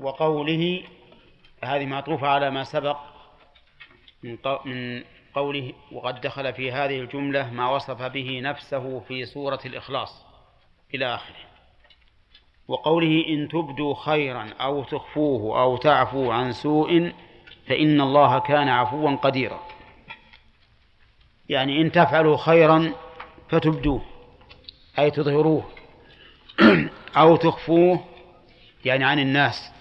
وقوله هذه معطوفة على ما سبق من قوله وقد دخل في هذه الجملة ما وصف به نفسه في سورة الإخلاص إلى آخره. وقوله إن تبدوا خيرا أو تخفوه أو تعفوا عن سوء فإن الله كان عفوا قديرا. يعني إن تفعلوا خيرا فتبدوه أي تظهروه أو تخفوه يعني عن الناس.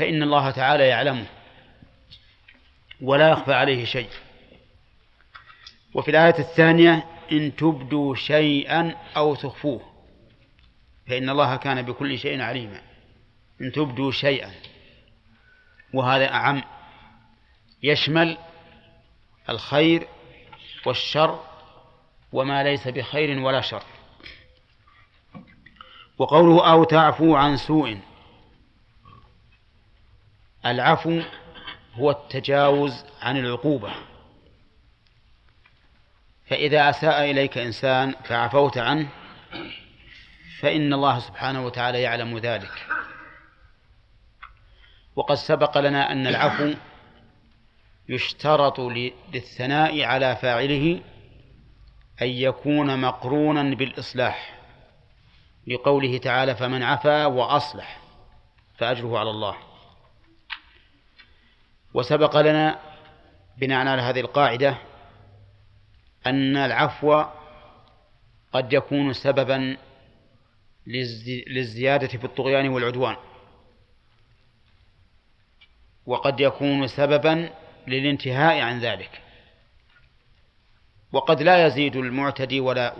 فإن الله تعالى يعلمه ولا يخفى عليه شيء. وفي الآية الثانية إن تبدوا شيئا أو تخفوه فإن الله كان بكل شيء عليما. إن تبدوا شيئا وهذا أعم يشمل الخير والشر وما ليس بخير ولا شر. وقوله أو تعفو عن سوء العفو هو التجاوز عن العقوبة. فإذا أساء إليك إنسان فعفوت عنه فإن الله سبحانه وتعالى يعلم ذلك. وقد سبق لنا أن العفو يشترط للثناء على فاعله أن يكون مقرونا بالإصلاح لقوله تعالى فمن عفا وأصلح فأجره على الله. وسبق لنا بناء على هذه القاعدة أن العفو قد يكون سببا للزيادة في الطغيان والعدوان. وقد يكون سببا للانتهاء عن ذلك. وقد لا يزيد المعتدي ولا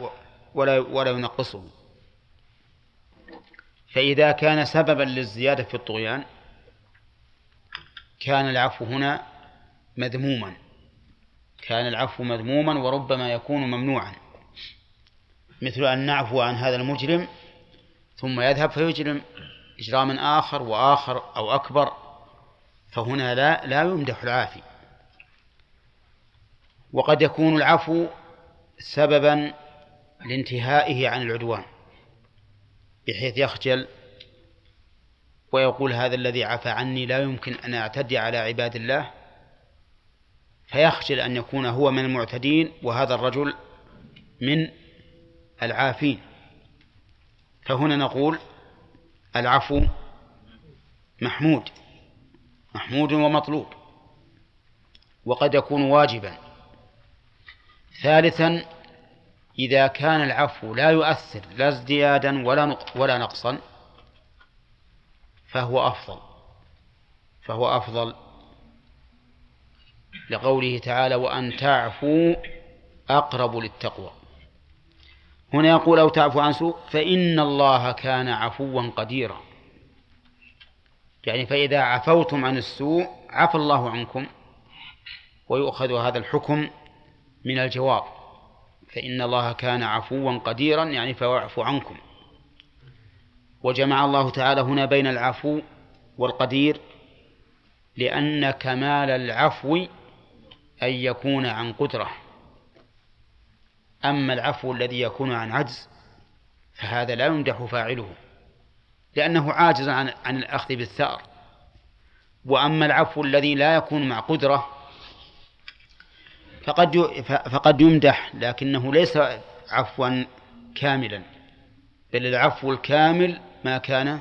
ولا ولا ينقصه. فإذا كان سببا للزيادة في الطغيان كان العفو هنا مذموما. كان العفو مذموما وربما يكون ممنوعا. مثل أن نعفو عن هذا المجرم ثم يذهب فيجرم إجراما آخر وآخر أو أكبر. فهنا لا لا يمدح العافي. وقد يكون العفو سببا لانتهائه عن العدوان بحيث يخجل ويقول هذا الذي عفى عني لا يمكن أن أعتدي على عباد الله. فيخجل أن يكون هو من المعتدين وهذا الرجل من العافين. فهنا نقول العفو محمود محمود ومطلوب وقد يكون واجبا. ثالثا إذا كان العفو لا يؤثر لا ازديادا ولا ولا نقصا فهو أفضل. فهو أفضل لقوله تعالى وأن تعفوا أقرب للتقوى هنا يقول أو تعفو عن سوء فإن الله كان عفوا قديرا يعني فإذا عفوتم عن السوء عفى الله عنكم ويؤخذ هذا الحكم من الجواب. فإن الله كان عفوا قديرا يعني فيعفو عنكم. وجمع الله تعالى هنا بين العفو والقدير لأن كمال العفو أن يكون عن قدرة. أما العفو الذي يكون عن عجز فهذا لا يمدح فاعله لأنه عاجز عن عن الأخذ بالثأر. وأما العفو الذي لا يكون مع قدرة فقد فقد يمدح لكنه ليس عفوا كاملا بل العفو الكامل ما كان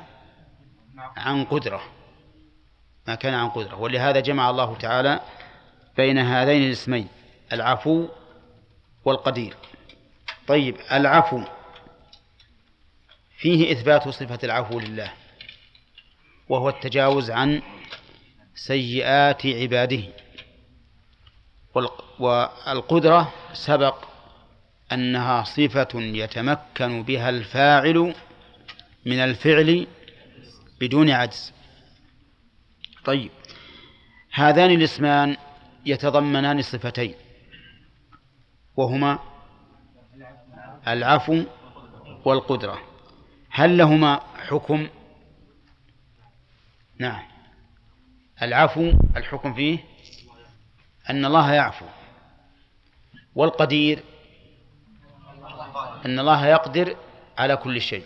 عن قدرة. ما كان عن قدرة. ولهذا جمع الله تعالى بين هذين الاسمين العفو والقدير. طيب العفو. فيه إثبات صفة العفو لله وهو التجاوز عن سيئات عباده. والقدرة سبق أنها صفة يتمكن بها الفاعل من الفعل بدون عجز. طيب. هذان الاسمان يتضمنان صفتين. وهما العفو والقدرة. هل لهما حكم؟ نعم. العفو الحكم فيه أن الله يعفو. والقدير أن الله يقدر على كل شيء.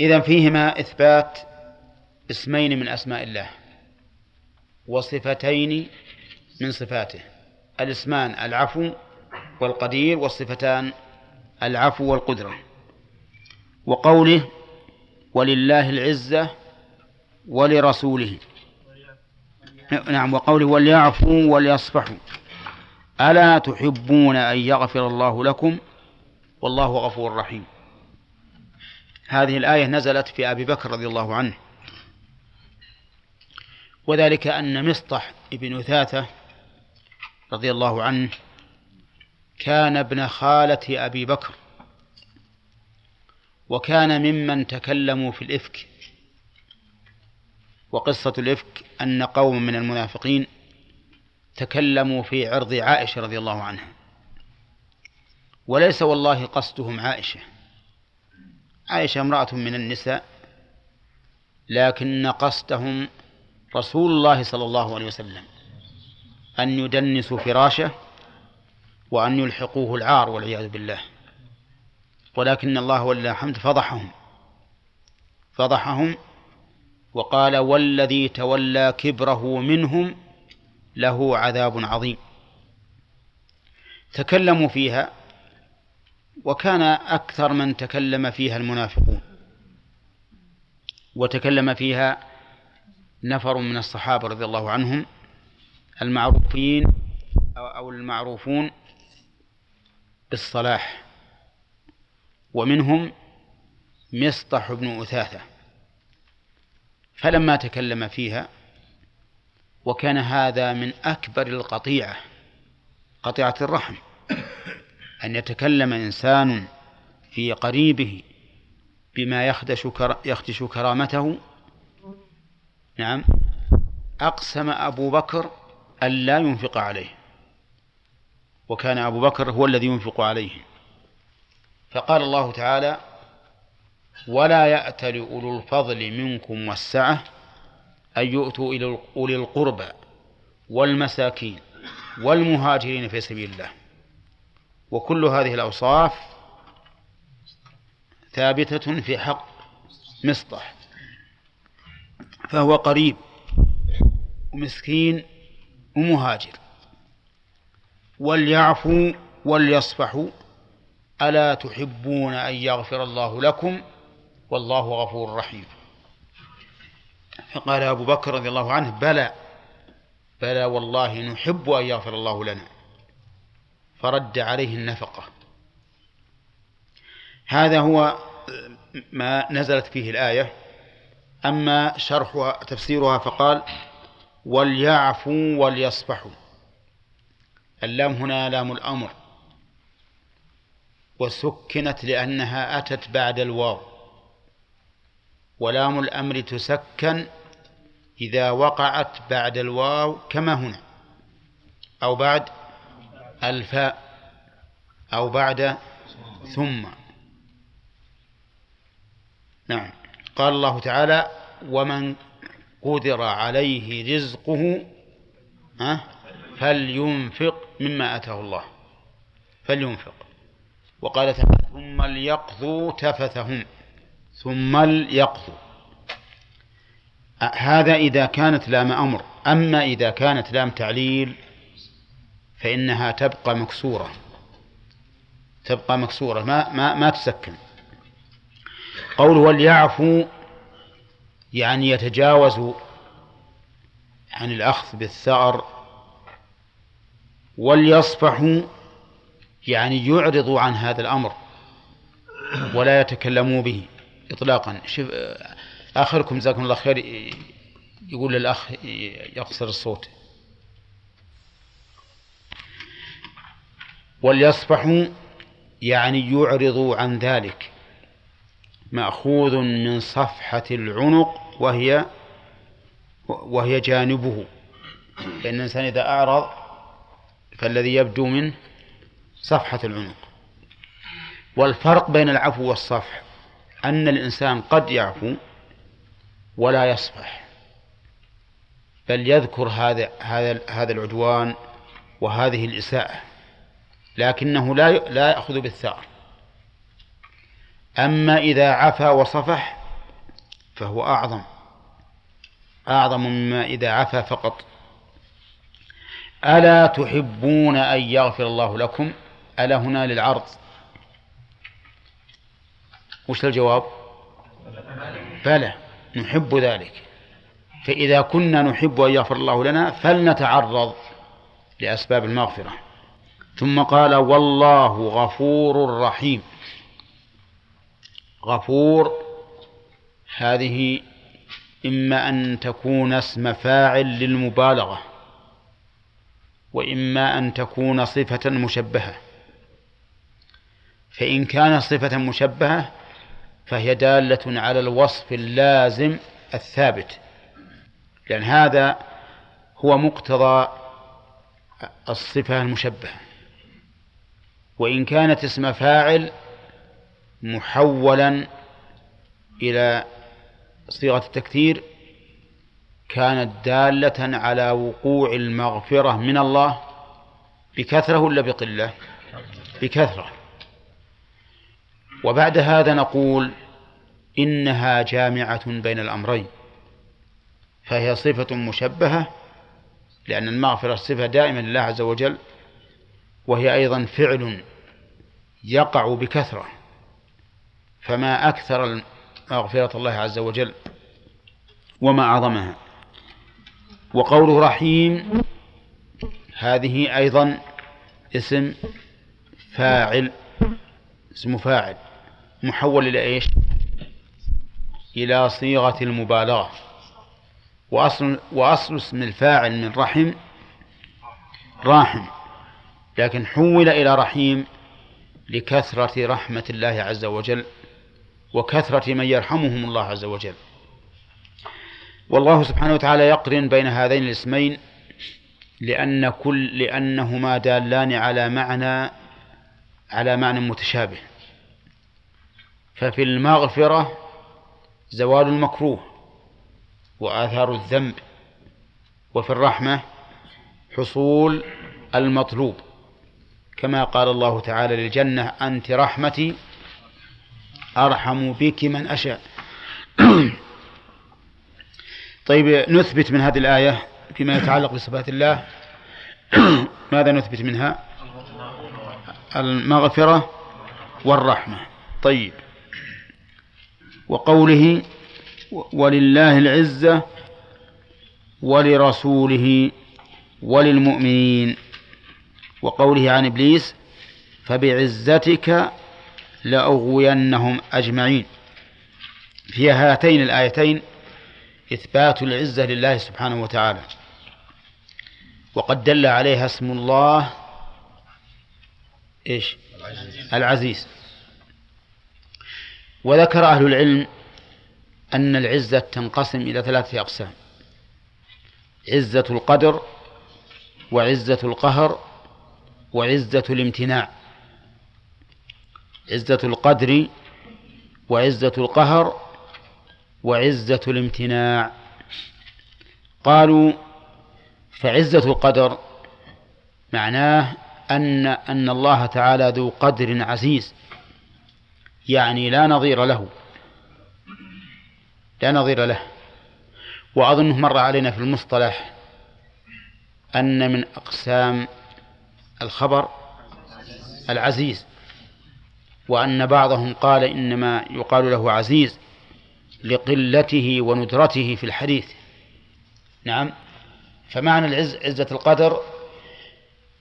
إذا فيهما إثبات اسمين من أسماء الله وصفتين من صفاته. الاسمان العفو والقدير والصفتان العفو والقدرة. وقوله ولله العزة ولرسوله. نعم وقوله وليعفوا وليصفحوا. ألا تحبون أن يغفر الله لكم؟ والله غفور رحيم. هذه الآية نزلت في أبي بكر رضي الله عنه. وذلك أن مصطح ابن أثاثة رضي الله عنه كان ابن خالة أبي بكر وكان ممن تكلموا في الإفك. وقصة الإفك أن قوم من المنافقين تكلموا في عرض عائشة رضي الله عنها. وليس والله قصدهم عائشة. عائشة امرأة من النساء لكن قصدهم رسول الله صلى الله عليه وسلم أن يدنسوا فراشه وأن يلحقوه العار والعياذ بالله. ولكن الله ولله الحمد فضحهم فضحهم وقال والذي تولى كبره منهم له عذاب عظيم. تكلموا فيها وكان أكثر من تكلم فيها المنافقون وتكلم فيها نفر من الصحابة رضي الله عنهم المعروفين أو المعروفون بالصلاح ومنهم مصطح بن أثاثة. فلما تكلم فيها وكان هذا من أكبر القطيعة قطيعة الرحم. أن يتكلم إنسان في قريبه بما يخدش يخدش كرامته. نعم. أقسم أبو بكر ألا ينفق عليه. وكان أبو بكر هو الذي ينفق عليه. فقال الله تعالى ولا يأتل أولو الفضل منكم والسعة أن يؤتوا إلى أولي القربى والمساكين والمهاجرين في سبيل الله. وكل هذه الأوصاف ثابتة في حق مصطح. فهو قريب ومسكين ومهاجر. وليعفوا وليصفحوا ألا تحبون أن يغفر الله لكم؟ والله غفور رحيم. فقال أبو بكر رضي الله عنه بلى. بلى والله نحب أن يغفر الله لنا. فرد عليه النفقة. هذا هو ما نزلت فيه الآية. أما شرحها تفسيرها فقال وليعفوا وليصفحوا اللام هنا لام الأمر. وسكنت لأنها أتت بعد الواو. ولام الأمر تسكن إذا وقعت بعد الواو كما هنا. أو بعد الفاء أو بعد ثم. نعم. قال الله تعالى ومن قدر عليه رزقه فلينفق مما آتاه الله. فلينفق. وقال تعالى ثم ليقضوا تفثهم. ثم ليقضوا. هذا إذا كانت لام أمر. أما إذا كانت لام تعليل فإنها تبقى مكسورة. تبقى مكسورة. ما ما ما تسكن. قوله وليعفوا يعني يتجاوزوا عن الأخذ بالثأر وليصفحوا يعني يعرضوا عن هذا الأمر ولا يتكلموا به إطلاقا. شوف آخركم جزاكم الله خير يقول للأخ يقصر الصوت. وليصفحوا يعني يعرضوا عن ذلك مأخوذ من صفحة العنق وهي وهي جانبه. لأن الإنسان إذا أعرض فالذي يبدو منه صفحة العنق. والفرق بين العفو والصفح أن الإنسان قد يعفو ولا يصفح بل يذكر هذا هذا هذا العدوان وهذه الإساءة. لكنه لا لا يأخذ بالثأر. أما إذا عفا وصفح فهو أعظم. أعظم مما إذا عفا فقط. ألا تحبون أن يغفر الله لكم؟ ألا هنا للعرض. وش الجواب؟ بلى نحب ذلك. فإذا كنا نحب أن يغفر الله لنا فلنتعرض لأسباب المغفرة. ثم قال والله غفور رحيم. غفور هذه إما أن تكون اسم فاعل للمبالغة وإما أن تكون صفة مشبهة. فإن كان صفة مشبهة فهي دالة على الوصف اللازم الثابت لأن هذا هو مقتضى الصفة المشبهة. وإن كانت اسم فاعل محولا إلى صيغة التكثير كانت دالة على وقوع المغفرة من الله بكثرة ولا بقلة؟ بكثرة. وبعد هذا نقول إنها جامعة بين الأمرين فهي صفة مشبهة لأن المغفرة صفة دائمة لله عز وجل وهي أيضا فعل يقع بكثرة فما أكثر مغفرة الله عز وجل وما أعظمها. وقوله رحيم هذه أيضا اسم فاعل اسم فاعل محول إلى إيش؟ إلى صيغة المبالغة. وأصل, وأصل اسم الفاعل من رحم راحم. لكن حول إلى رحيم لكثرة رحمة الله عز وجل وكثرة من يرحمهم الله عز وجل. والله سبحانه وتعالى يقرن بين هذين الاسمين لأن كل لأنهما دالان على معنى على معنى متشابه. ففي المغفرة زوال المكروه وآثار الذنب وفي الرحمة حصول المطلوب. كما قال الله تعالى للجنة أنت رحمتي أرحم بك من أشاء. طيب نثبت من هذه الآية فيما يتعلق بصفات الله. ماذا نثبت منها؟ المغفرة والرحمة. طيب. وقوله ولله العزة ولرسوله وللمؤمنين. وقوله عن إبليس فبعزتك لأغوينهم أجمعين. في هاتين الآيتين إثبات العزة لله سبحانه وتعالى. وقد دل عليها اسم الله إيش؟ العزيز, العزيز. وذكر أهل العلم أن العزة تنقسم إلى ثلاثة أقسام عزة القدر وعزة القهر وعزة الامتناع عزة القدر وعزة القهر وعزة الامتناع. قالوا فعزة القدر معناه أن أن الله تعالى ذو قدر عزيز يعني لا نظير له لا نظير له. وأظنه مر علينا في المصطلح أن من أقسام الخبر العزيز وأن بعضهم قال إنما يقال له عزيز لقلته وندرته في الحديث. نعم. فمعنى العز عزة القدر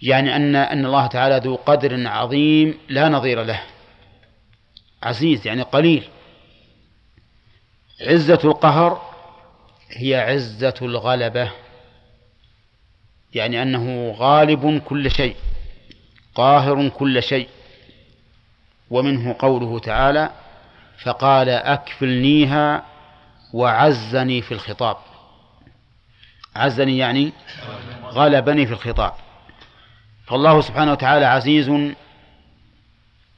يعني أن أن الله تعالى ذو قدر عظيم لا نظير له. عزيز يعني قليل. عزة القهر هي عزة الغلبة يعني أنه غالب كل شيء. قاهر كل شيء ومنه قوله تعالى فقال أكفلنيها وعزني في الخطاب. عزني يعني غلبني في الخطاب. فالله سبحانه وتعالى عزيز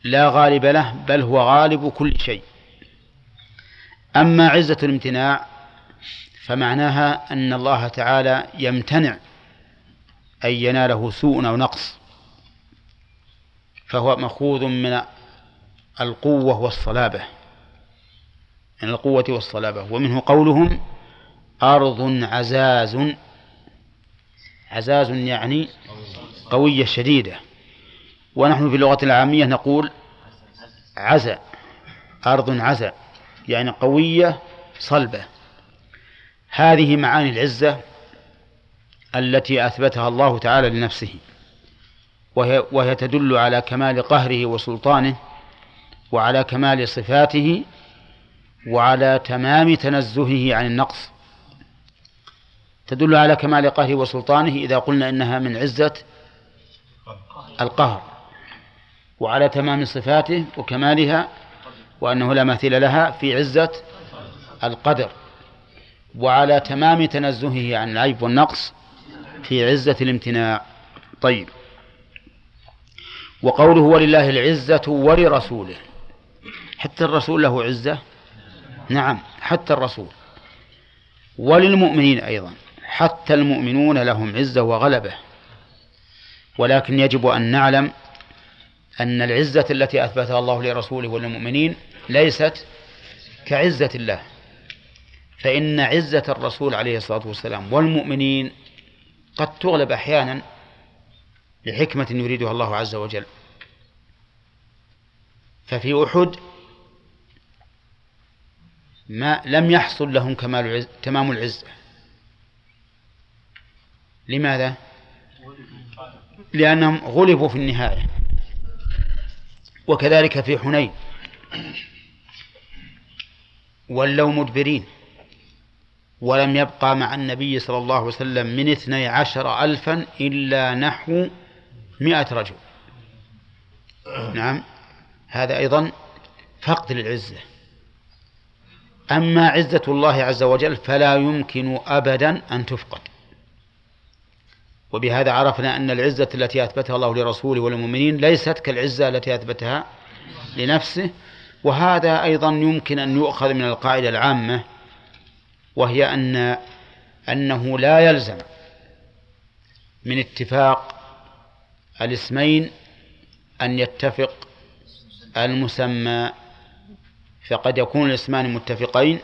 لا غالب له بل هو غالب كل شيء. أما عزة الامتناع فمعناها أن الله تعالى يمتنع أن يناله سوء أو نقص. فهو مأخوذ من القوة والصلابة من القوة والصلابة. ومنه قولهم أرض عزاز عزاز يعني قوية شديدة. ونحن في اللغة العامية نقول عزا أرض عزا يعني قوية صلبة. هذه معاني العزة التي أثبتها الله تعالى لنفسه. وهي, وهي تدل على كمال قهره وسلطانه وعلى كمال صفاته وعلى تمام تنزهه عن النقص. تدل على كمال قهره وسلطانه إذا قلنا إنها من عزة القهر وعلى تمام صفاته وكمالها وأنه لا مثيل لها في عزة القدر وعلى تمام تنزهه عن العيب والنقص في عزة الامتناع. طيب. وقوله ولله العزة ولرسوله. حتى الرسول له عزة؟ نعم حتى الرسول. وللمؤمنين أيضا. حتى المؤمنون لهم عزة وغلبة. ولكن يجب أن نعلم أن العزة التي أثبتها الله لرسوله وللمؤمنين ليست كعزة الله. فإن عزة الرسول عليه الصلاة والسلام والمؤمنين قد تغلب أحيانا لحكمة يريدها الله عز وجل. ففي أحد ما لم يحصل لهم كمال العز تمام العزة لماذا؟ لأنهم غلبوا في النهاية. وكذلك في حنين. ولوا مدبرين. ولم يبقى مع النبي صلى الله عليه وسلم من اثني عشر ألفا إلا نحو مئة رجل. نعم. هذا أيضا فقد للعزة. أما عزة الله عز وجل فلا يمكن أبدا أن تفقد. وبهذا عرفنا أن العزة التي أثبتها الله لرسوله وللمؤمنين ليست كالعزة التي أثبتها لنفسه وهذا أيضا يمكن أن يؤخذ من القاعدة العامة وهي أن أنه لا يلزم من اتفاق الاسمين أن يتفق المسمى فقد يكون الاسمان متفقين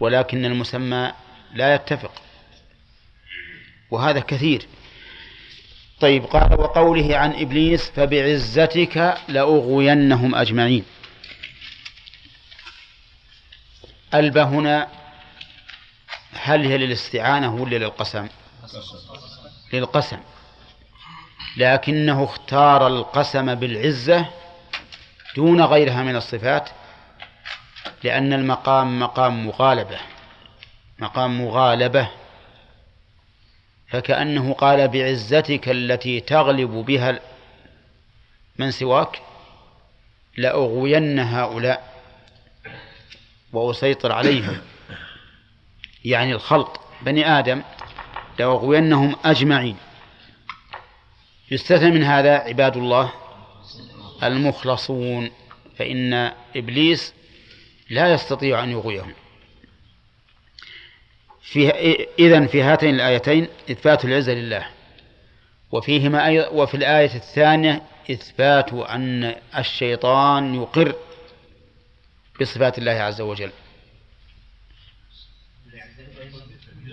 ولكن المسمى لا يتفق وهذا كثير. طيب قال وقوله عن إبليس فبعزتك لأغوينهم أجمعين. ألبى هنا هل هي للاستعانة ولا للقسم؟ للقسم. لكنه اختار القسم بالعزة دون غيرها من الصفات لأن المقام مقام مغالبة مقام مغالبة. فكأنه قال بعزتك التي تغلب بها من سواك لأغوين هؤلاء وأسيطر عليهم. يعني الخلق بني آدم لأغوينهم أجمعين. يستثنى من هذا عباد الله المخلصون فإن إبليس لا يستطيع أن يغويهم. في إذن في هاتين الآيتين إثبات العزة لله وفيهما أيضا وفي الآية الثانية إثبات أن الشيطان يقر بصفات الله عز وجل.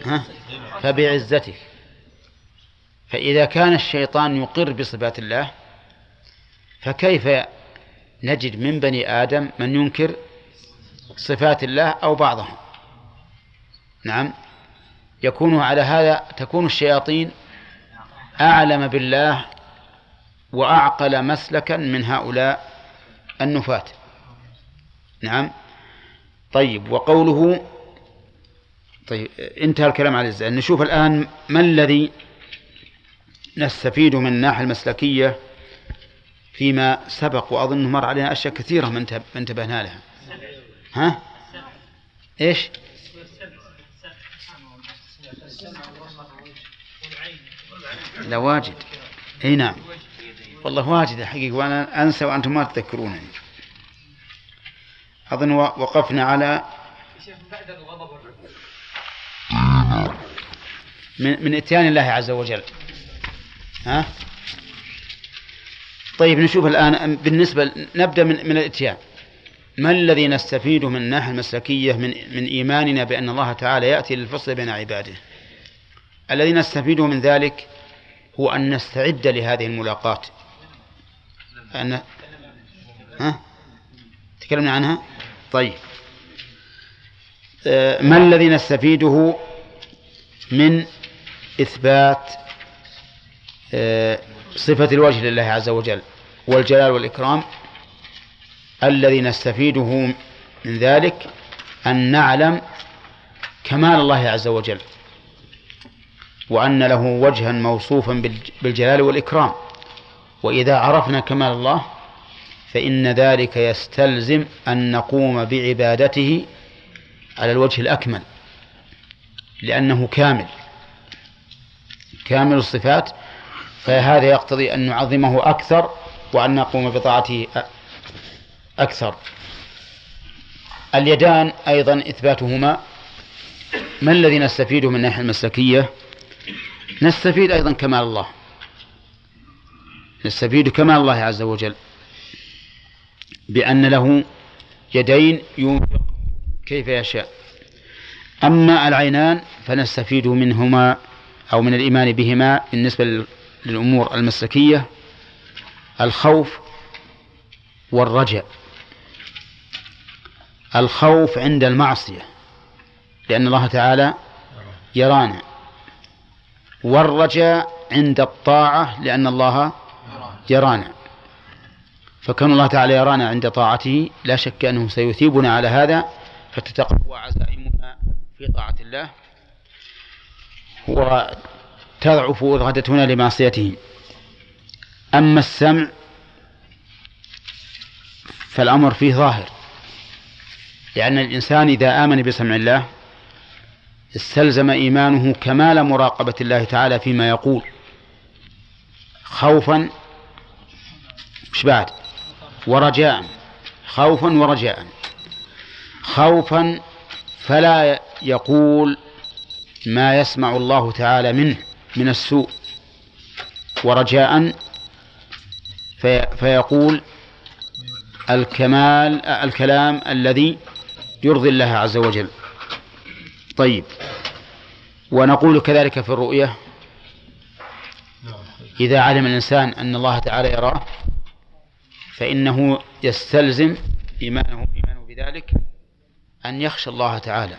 ها؟ فبعزتك فإذا كان الشيطان يقر بصفات الله فكيف نجد من بني آدم من ينكر صفات الله أو بعضها نعم. يكون على هذا تكون الشياطين أعلم بالله وأعقل مسلكا من هؤلاء النفاة. نعم. طيب وقوله طيب انتهى الكلام على الزعل نشوف الآن ما الذي نستفيد من الناحية المسلكية فيما سبق وأظن مر علينا أشياء كثيرة ما انتبهنا لها. ها؟ إيش؟ لا واجد. إي نعم. والله واجد الحقيقة وأنا أنسى وأنتم ما تذكرونني أظن وقفنا على من, من إتيان الله عز وجل. ها؟ طيب نشوف الآن بالنسبة نبدأ من, من الإتيان. ما الذي نستفيده من الناحية المسلكية من من إيماننا بأن الله تعالى يأتي للفصل بين عباده؟ الذي نستفيده من ذلك هو أن نستعد لهذه الملاقاة أن ها؟ تكلمنا عنها؟ طيب. آه، ما الذي نستفيده من إثبات صفة الوجه لله عز وجل والجلال والإكرام الذي نستفيده من ذلك أن نعلم كمال الله عز وجل وأن له وجها موصوفا بالجلال والإكرام وإذا عرفنا كمال الله فإن ذلك يستلزم أن نقوم بعبادته على الوجه الأكمل لأنه كامل. كامل الصفات فهذا يقتضي أن نعظمه أكثر وأن نقوم بطاعته أكثر. اليدان أيضا إثباتهما. ما الذي نستفيده من الناحية المسلكية؟ نستفيد أيضا كمال الله. نستفيد كمال الله عز وجل بأن له يدين ينفق كيف يشاء. أما العينان فنستفيد منهما أو من الإيمان بهما بالنسبة للأمور المسلكية الخوف والرجاء. الخوف عند المعصية لأن الله تعالى يرانا. والرجاء عند الطاعة لأن الله يرانا. فكان الله تعالى يرانا عند طاعته لا شك أنه سيثيبنا على هذا فتتقوى عزائمنا في طاعة الله. وتضعف إرادتنا لمعصيته. أما السمع فالأمر فيه ظاهر. لأن الإنسان إذا آمن بسمع الله استلزم إيمانه كمال مراقبة الله تعالى فيما يقول. خوفا مش بعد ورجاء. خوفا ورجاء. خوفا فلا يقول ما يسمع الله تعالى منه. من السوء ورجاء في فيقول الكمال الكلام الذي يرضي الله عز وجل. طيب ونقول كذلك في الرؤية إذا علم الإنسان أن الله تعالى يراه فإنه يستلزم إيمانه إيمانه بذلك أن يخشى الله تعالى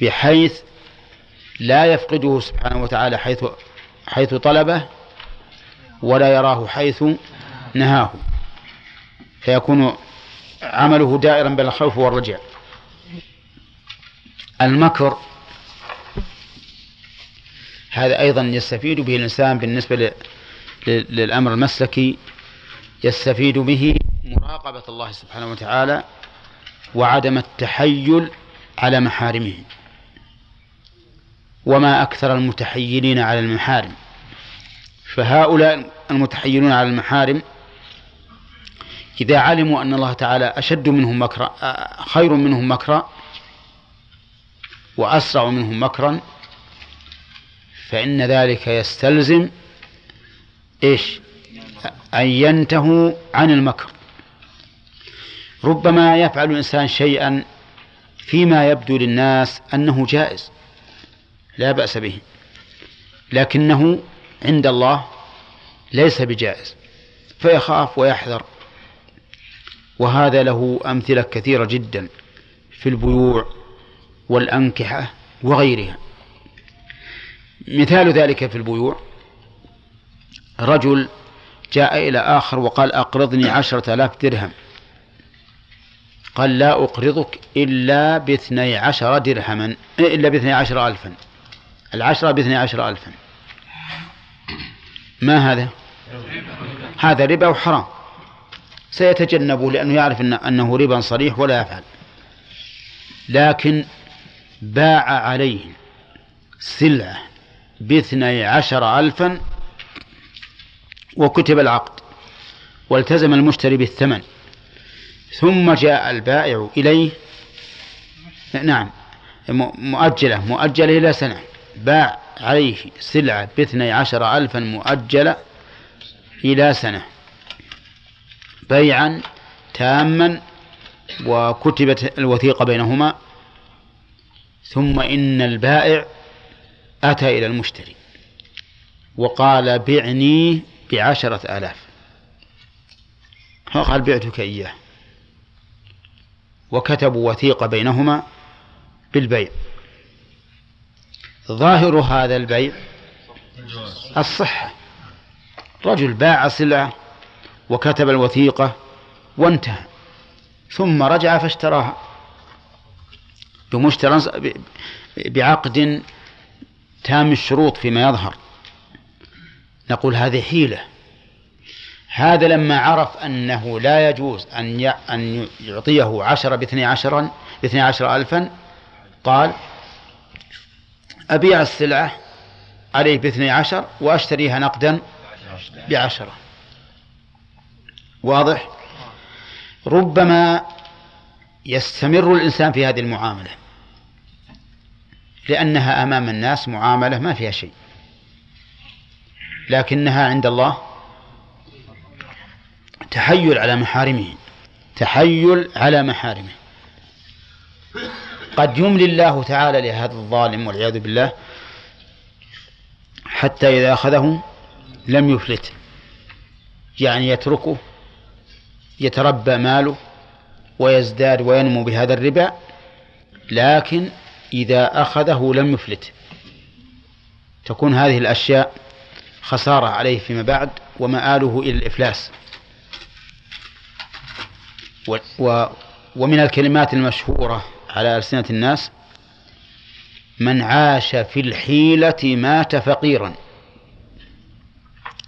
بحيث لا يفقده سبحانه وتعالى حيث حيث طلبه ولا يراه حيث نهاه. فيكون عمله دائرا بين الخوف والرجاء المكر هذا أيضا يستفيد به الإنسان بالنسبة للأمر المسلكي يستفيد به مراقبة الله سبحانه وتعالى وعدم التحيل على محارمه. وما أكثر المتحيلين على المحارم. فهؤلاء المتحيلون على المحارم إذا علموا أن الله تعالى أشد منهم مكرا خير منهم مكرا وأسرع منهم مكرا فإن ذلك يستلزم إيش؟ أن ينتهوا عن المكر. ربما يفعل الإنسان شيئا فيما يبدو للناس أنه جائز. لا بأس به. لكنه عند الله ليس بجائز فيخاف ويحذر. وهذا له أمثلة كثيرة جدا في البيوع والأنكحة وغيرها. مثال ذلك في البيوع رجل جاء إلى آخر وقال أقرضني عشرة آلاف درهم. قال لا أقرضك إلا باثني عشر درهما إلا باثني عشر ألفا. العشرة باثني عشر ألفا. ما هذا؟ هذا ربا وحرام. سيتجنبه لأنه يعرف أنه ربا صريح ولا يفعل. لكن باع عليه سلعة باثني عشر ألفا وكتب العقد والتزم المشتري بالثمن. ثم جاء البائع إليه. نعم. مؤجلة مؤجلة إلى سنة. باع عليه سلعة باثني عشر ألفا مؤجلة إلى سنة. بيعا تاما وكتبت الوثيقة بينهما. ثم إن البائع أتى إلى المشتري وقال بعني بعشرة آلاف. قال بعتك إياه. وكتبوا وثيقة بينهما بالبيع. ظاهر هذا البيع الصحة. رجل باع سلعة وكتب الوثيقة وانتهى ثم رجع فاشتراها بمشترى بعقد تام الشروط فيما يظهر. نقول هذه حيلة. هذا لما عرف أنه لا يجوز أن أن يعطيه عشرة باثني عشرا باثني عشر ألفا قال أبيع السلعة عليه باثني عشر وأشتريها نقدا بعشرة. واضح؟ ربما يستمر الإنسان في هذه المعاملة لأنها أمام الناس معاملة ما فيها شيء لكنها عند الله تحيل على محارمه تحيل على محارمه. قد يملي الله تعالى لهذا الظالم والعياذ بالله حتى إذا أخذه لم يفلت. يعني يتركه يتربى ماله ويزداد وينمو بهذا الربا لكن إذا أخذه لم يفلت. تكون هذه الأشياء خسارة عليه فيما بعد ومآله إلى الإفلاس. و و ومن الكلمات المشهورة على ألسنة الناس من عاش في الحيلة مات فقيرا.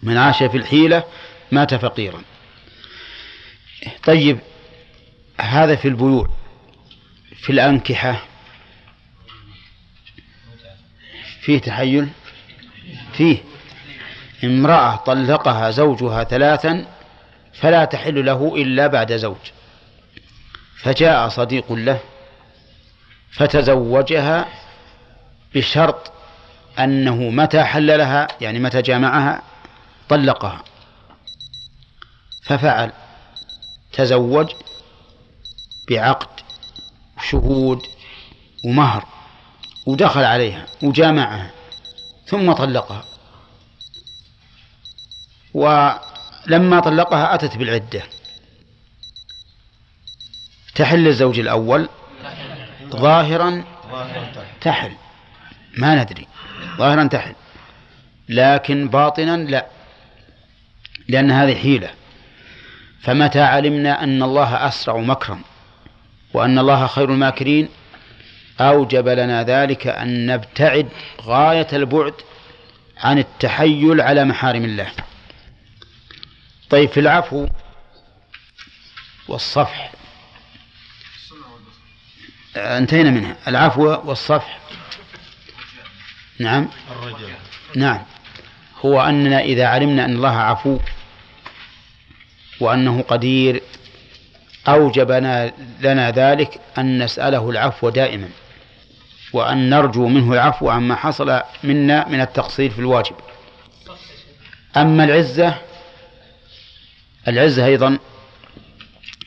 من عاش في الحيلة مات فقيرا. طيب هذا في البيوع في الأنكحة فيه تحيل فيه امرأة طلقها زوجها ثلاثا فلا تحل له إلا بعد زوج فجاء صديق له فتزوجها بشرط أنه متى حل لها يعني متى جامعها طلقها. ففعل. تزوج بعقد وشهود ومهر ودخل عليها وجامعها ثم طلقها. ولما طلقها أتت بالعدة. تحل الزوج الأول ظاهرا تحل. ما ندري. ظاهرا تحل. لكن باطنا لا. لأن هذه حيلة. فمتى علمنا أن الله أسرع مكرا وأن الله خير الماكرين أوجب لنا ذلك أن نبتعد غاية البعد عن التحيل على محارم الله. طيب في العفو والصفح. انتهينا منها. العفو والصفح. نعم. الرجل نعم. هو أننا إذا علمنا أن الله عفو وأنه قدير أوجب لنا ذلك أن نسأله العفو دائما وأن نرجو منه العفو عما حصل منا من التقصير في الواجب. أما العزة العزة أيضا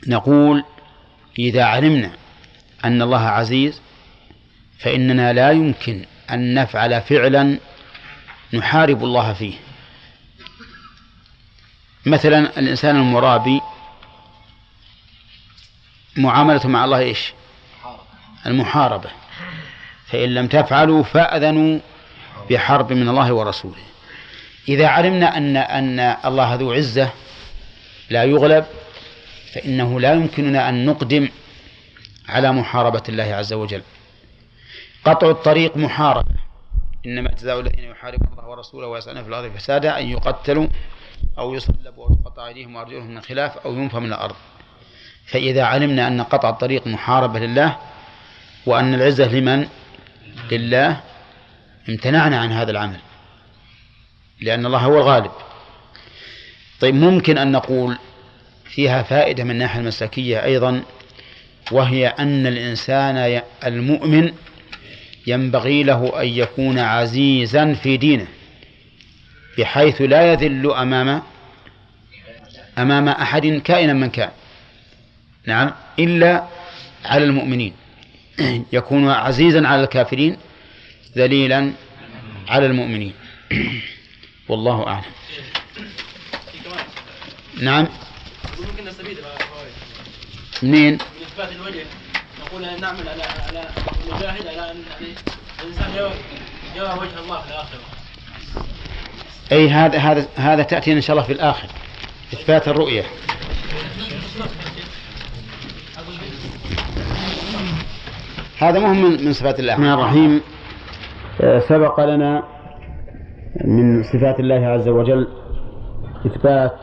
نقول إذا علمنا أن الله عزيز فإننا لا يمكن أن نفعل فعلا نحارب الله فيه. مثلا الإنسان المرابي معاملته مع الله إيش؟ المحاربة. فإن لم تفعلوا فأذنوا بحرب من الله ورسوله. إذا علمنا أن أن الله ذو عزة لا يغلب فإنه لا يمكننا أن نقدم على محاربة الله عز وجل. قطع الطريق محاربة. إنما جزاء الذين يحاربون الله ورسوله ويسعون في الأرض فسادا أن يقتلوا أو يصلبوا أو تقطع أيديهم وأرجلهم من خلاف أو ينفى من الأرض. فإذا علمنا أن قطع الطريق محاربة لله وأن العزة لمن؟ لله امتنعنا عن هذا العمل. لأن الله هو الغالب. طيب ممكن أن نقول فيها فائدة من الناحية المسلكية أيضا؟ وهي أن الإنسان المؤمن ينبغي له أن يكون عزيزا في دينه بحيث لا يذل أمام أمام أحد كائنا من كان نعم إلا على المؤمنين. يكون عزيزا على الكافرين ذليلا على المؤمنين. والله أعلم. نعم. منين؟ إثبات الوجه. نقول نعمل على على نجاهد على أن الإنسان يرى وجه الله في الآخرة. أي هذا هذا هذا تأتي إن شاء الله في الآخر. إثبات الرؤية. هذا مهم من صفات الله الرحمن الرحيم. آه، سبق لنا من صفات الله عز وجل إثبات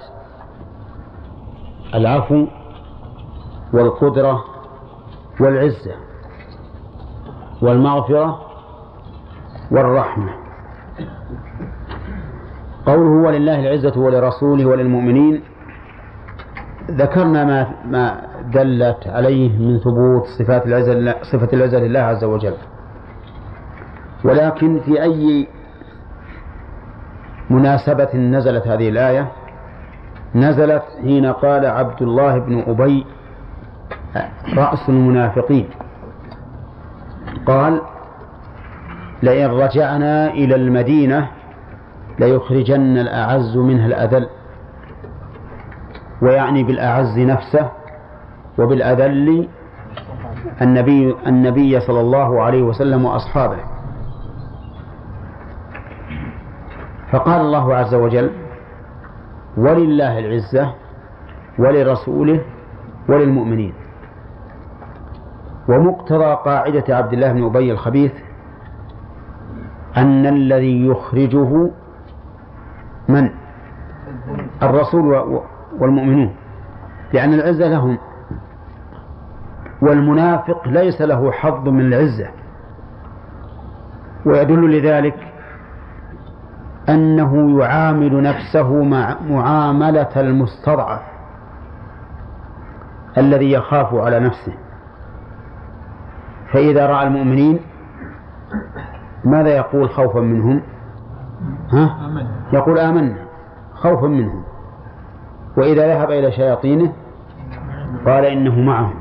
العفو والقدرة والعزة والمغفرة والرحمة. قوله ولله العزة ولرسوله وللمؤمنين ذكرنا ما ما دلت عليه من ثبوت صفات العزة صفة العزة لله عز وجل. ولكن في أي مناسبة نزلت هذه الآية؟ نزلت حين قال عبد الله بن أبي رأس المنافقين. قال لئن رجعنا إلى المدينة ليخرجن الأعز منها الأذل ويعني بالأعز نفسه وبالأذل النبي النبي صلى الله عليه وسلم وأصحابه. فقال الله عز وجل ولله العزة ولرسوله وللمؤمنين. ومقتضى قاعدة عبد الله بن أبي الخبيث أن الذي يخرجه من؟ الرسول والمؤمنون لأن العزة لهم والمنافق ليس له حظ من العزة. ويدل لذلك أنه يعامل نفسه مع معاملة المستضعف الذي يخاف على نفسه. فإذا رأى المؤمنين ماذا يقول خوفا منهم؟ ها؟ يقول آمنا. خوفا منهم. وإذا ذهب إلى شياطينه قال إنه معهم.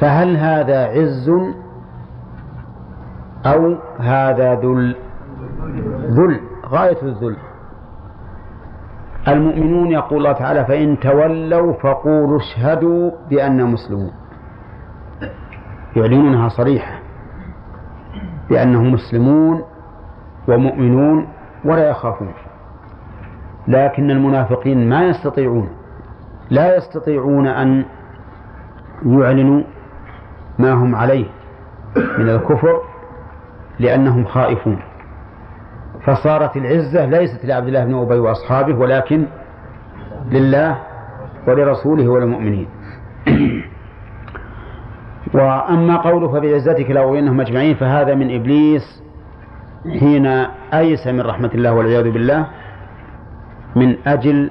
فهل هذا عز أو هذا ذل؟ ذل غاية الذل. المؤمنون يقول الله تعالى فإن تولوا فقولوا اشهدوا بأننا مسلمون. يعلنونها صريحة بأنهم مسلمون ومؤمنون ولا يخافون. لكن المنافقين ما يستطيعون لا يستطيعون أن يعلنوا ما هم عليه من الكفر لأنهم خائفون. فصارت العزة ليست لعبد الله بن أبي وأصحابه ولكن لله ولرسوله وللمؤمنين. وأما قوله فبعزتك لأغوينهم أجمعين فهذا من إبليس حين أيس من رحمة الله والعياذ بالله من أجل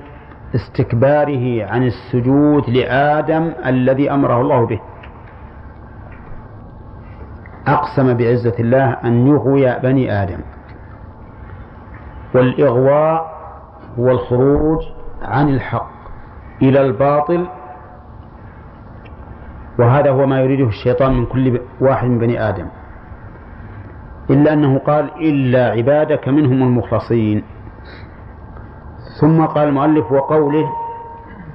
استكباره عن السجود لآدم الذي أمره الله به. أقسم بعزة الله أن يغوي بني آدم والإغواء هو الخروج عن الحق إلى الباطل وهذا هو ما يريده الشيطان من كل واحد من بني آدم. إلا أنه قال إلا عبادك منهم المخلصين. ثم قال المؤلف وقوله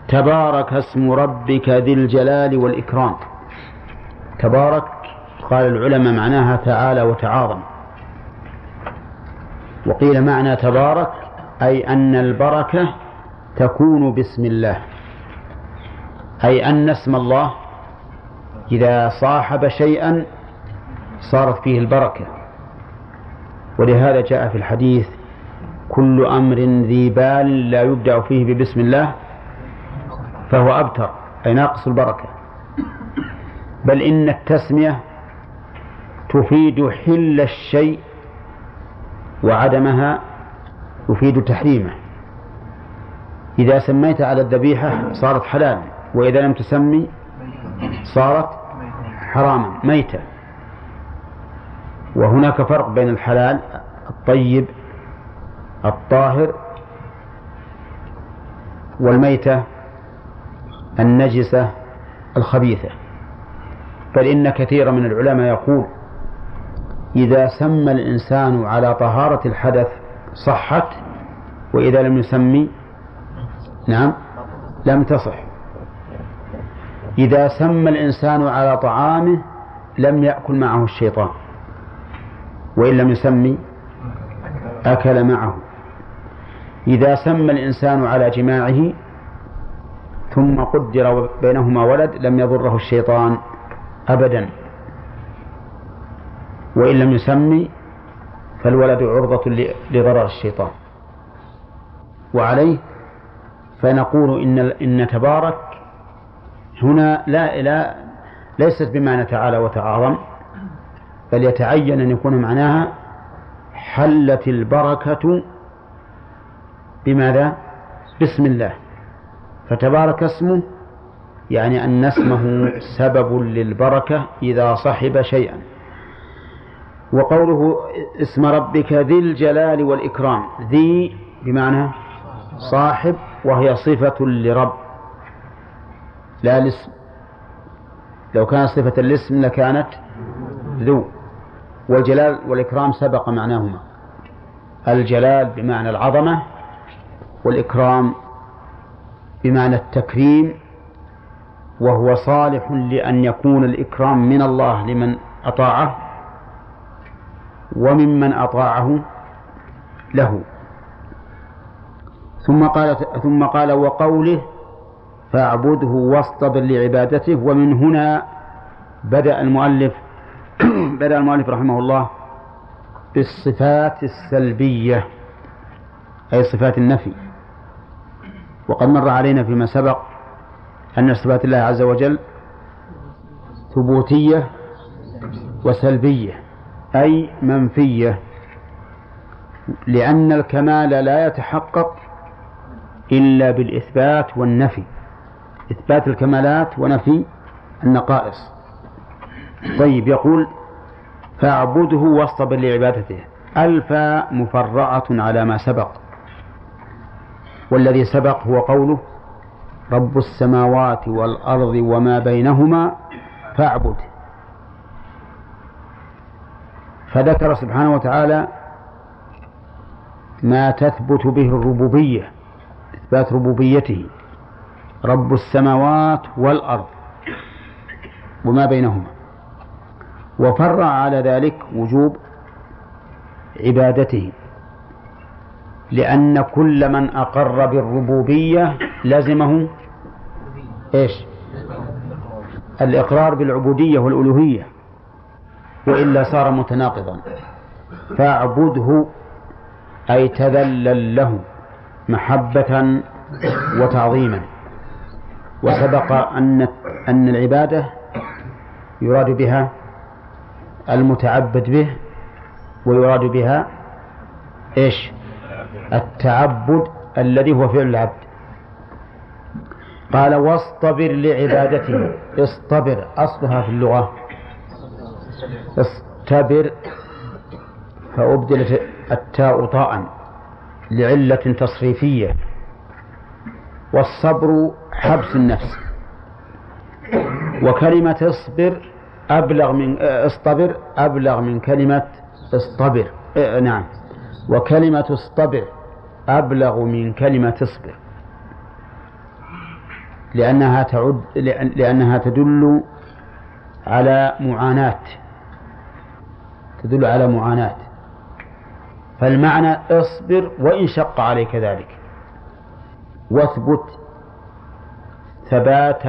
تبارك اسم ربك ذي الجلال والإكرام. تبارك قال العلماء معناها تعالى وتعاظم. وقيل معنى تبارك أي أن البركة تكون باسم الله. أي أن اسم الله إذا صاحب شيئا صارت فيه البركة. ولهذا جاء في الحديث كل أمر ذي بال لا يبدأ فيه ببسم الله فهو أبتر أي ناقص البركة. بل إن التسمية تفيد حل الشيء وعدمها يفيد تحريمه. إذا سميت على الذبيحة صارت حلال وإذا لم تسمي صارت حراما ميتة. وهناك فرق بين الحلال الطيب الطاهر والميتة النجسة الخبيثة. بل إن كثيرا من العلماء يقول إذا سمى الإنسان على طهارة الحدث صحت وإذا لم يسمي نعم لم تصح. إذا سمى الإنسان على طعامه لم يأكل معه الشيطان وإن لم يسمي أكل معه. إذا سمى الإنسان على جماعة ثم قدر بينهما ولد لم يضره الشيطان أبدا. وإن لم يسمي فالولد عرضة لضرر الشيطان. وعليه فنقول إن إن تبارك هنا لا لا ليست بمعنى تعالى وتعاظم بل يتعين أن يكون معناها حلت البركة بماذا؟ بسم الله. فتبارك اسمه يعني أن اسمه سبب للبركة إذا صحب شيئا. وقوله اسم ربك ذي الجلال والإكرام ذي بمعنى صاحب وهي صفة لرب. لا الاسم لو كانت صفة الاسم لكانت ذو. والجلال والإكرام سبق معناهما. الجلال بمعنى العظمة والإكرام بمعنى التكريم وهو صالح لأن يكون الإكرام من الله لمن أطاعه وممن أطاعه له. ثم قال ثم قال وقوله فاعبده واصطبر لعبادته. ومن هنا بدأ المؤلف بدأ المؤلف رحمه الله بالصفات السلبية أي صفات النفي. وقد مر علينا فيما سبق أن صفات الله عز وجل ثبوتية وسلبية أي منفية لأن الكمال لا يتحقق إلا بالإثبات والنفي. إثبات الكمالات ونفي النقائص. طيب يقول فاعبده واصطبر لعبادته ألفا مفرعة على ما سبق. والذي سبق هو قوله رب السماوات والأرض وما بينهما فاعبد. فذكر سبحانه وتعالى ما تثبت به الربوبية إثبات ربوبيته. رب السماوات والأرض وما بينهما. وفرع على ذلك وجوب عبادته لأن كل من أقر بالربوبية لزمه إيش؟ الإقرار بالعبودية والألوهية وإلا صار متناقضا. فاعبده أي تذلل له محبة وتعظيما. وسبق أن أن العبادة يراد بها المتعبد به ويراد بها إيش؟ التعبد الذي هو فعل العبد. قال واصطبر لعبادته. اصطبر أصلها في اللغة. اصطبر فأبدلت التاء طاء لعلة تصريفية. والصبر حبس النفس. وكلمة اصبر أبلغ من اصطبر أبلغ من كلمة اصطبر. آه نعم. وكلمة اصطبر أبلغ من كلمة اصبر. لأنها تعد لأنها تدل على معاناة. تدل على معاناة. فالمعنى اصبر وإن شق عليك ذلك. واثبت ثبات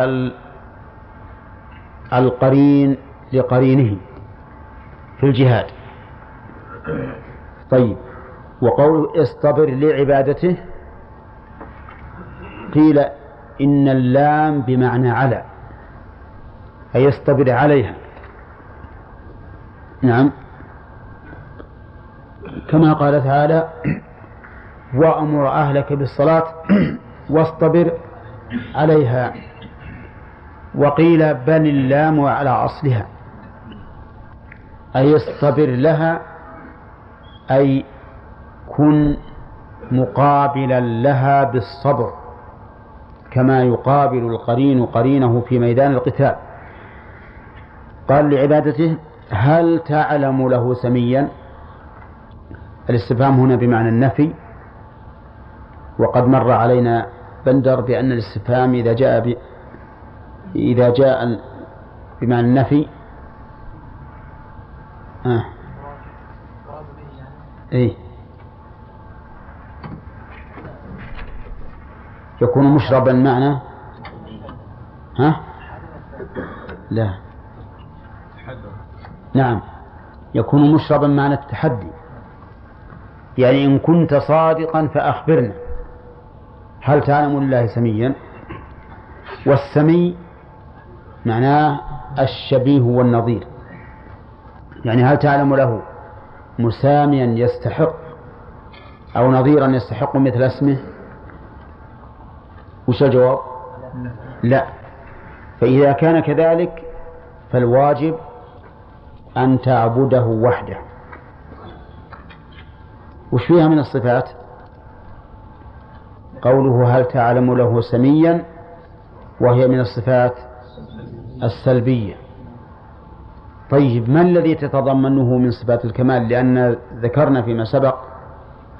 القرين لقرينه في الجهاد. طيب وقوله اصطبر لعبادته قيل إن اللام بمعنى على أي اصطبر عليها. نعم. كما قال تعالى وأمر أهلك بالصلاة واصطبر عليها. وقيل بل اللام على أصلها. أي اصطبر لها أي كن مقابلا لها بالصبر كما يقابل القرين قرينه في ميدان القتال. قال لعبادته هل تعلم له سميا؟ الاستفهام هنا بمعنى النفي. وقد مر علينا بندر بأن الاستفهام إذا جاء ب... إذا جاء بمعنى النفي. آه. إيه. يكون مشربا معنى؟ ها؟ لا. نعم. يكون مشربا معنى التحدي. يعني إن كنت صادقا فأخبرنا. هل تعلم لله سميا؟ والسمي معناه الشبيه والنظير. يعني هل تعلم له مساميا يستحق أو نظيرا يستحق مثل اسمه؟ وش الجواب؟ لا. فإذا كان كذلك فالواجب أن تعبده وحده. وش فيها من الصفات؟ قوله هل تعلم له سميا؟ وهي من الصفات السلبية. طيب ما الذي تتضمنه من صفات الكمال؟ لأن ذكرنا فيما سبق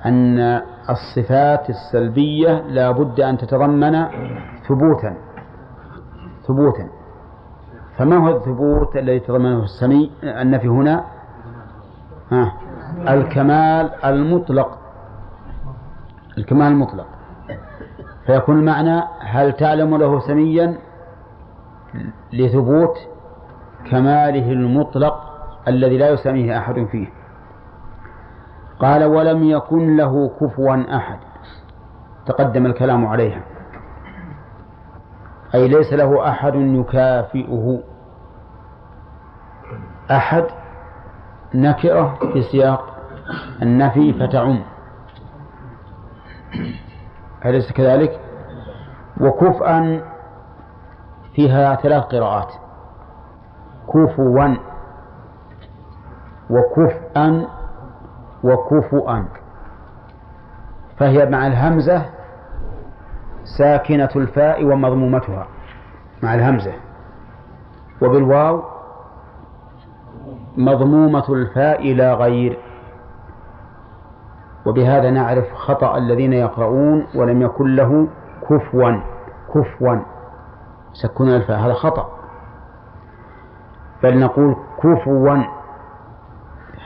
أن الصفات السلبية لا بد أن تتضمن ثبوتا. ثبوتا. فما هو الثبوت الذي يتضمنه السمي النفي هنا؟ ها الكمال المطلق. الكمال المطلق. فيكون المعنى هل تعلم له سميا لثبوت كماله المطلق الذي لا يسميه أحد فيه؟ قال ولم يكن له كفوا أحد. تقدم الكلام عليها. أي ليس له أحد يكافئه. أحد نكرة في سياق النفي فتعم. أليس كذلك؟ وكفءا فيها ثلاث قراءات. كفوا. وكفءا وكفؤا. فهي مع الهمزة ساكنة الفاء ومضمومتها. مع الهمزة. وبالواو مضمومة الفاء لا غير. وبهذا نعرف خطأ الذين يقرؤون ولم يكن له كفوا كفوا. سكون الفاء هذا خطأ. بل نقول كفوا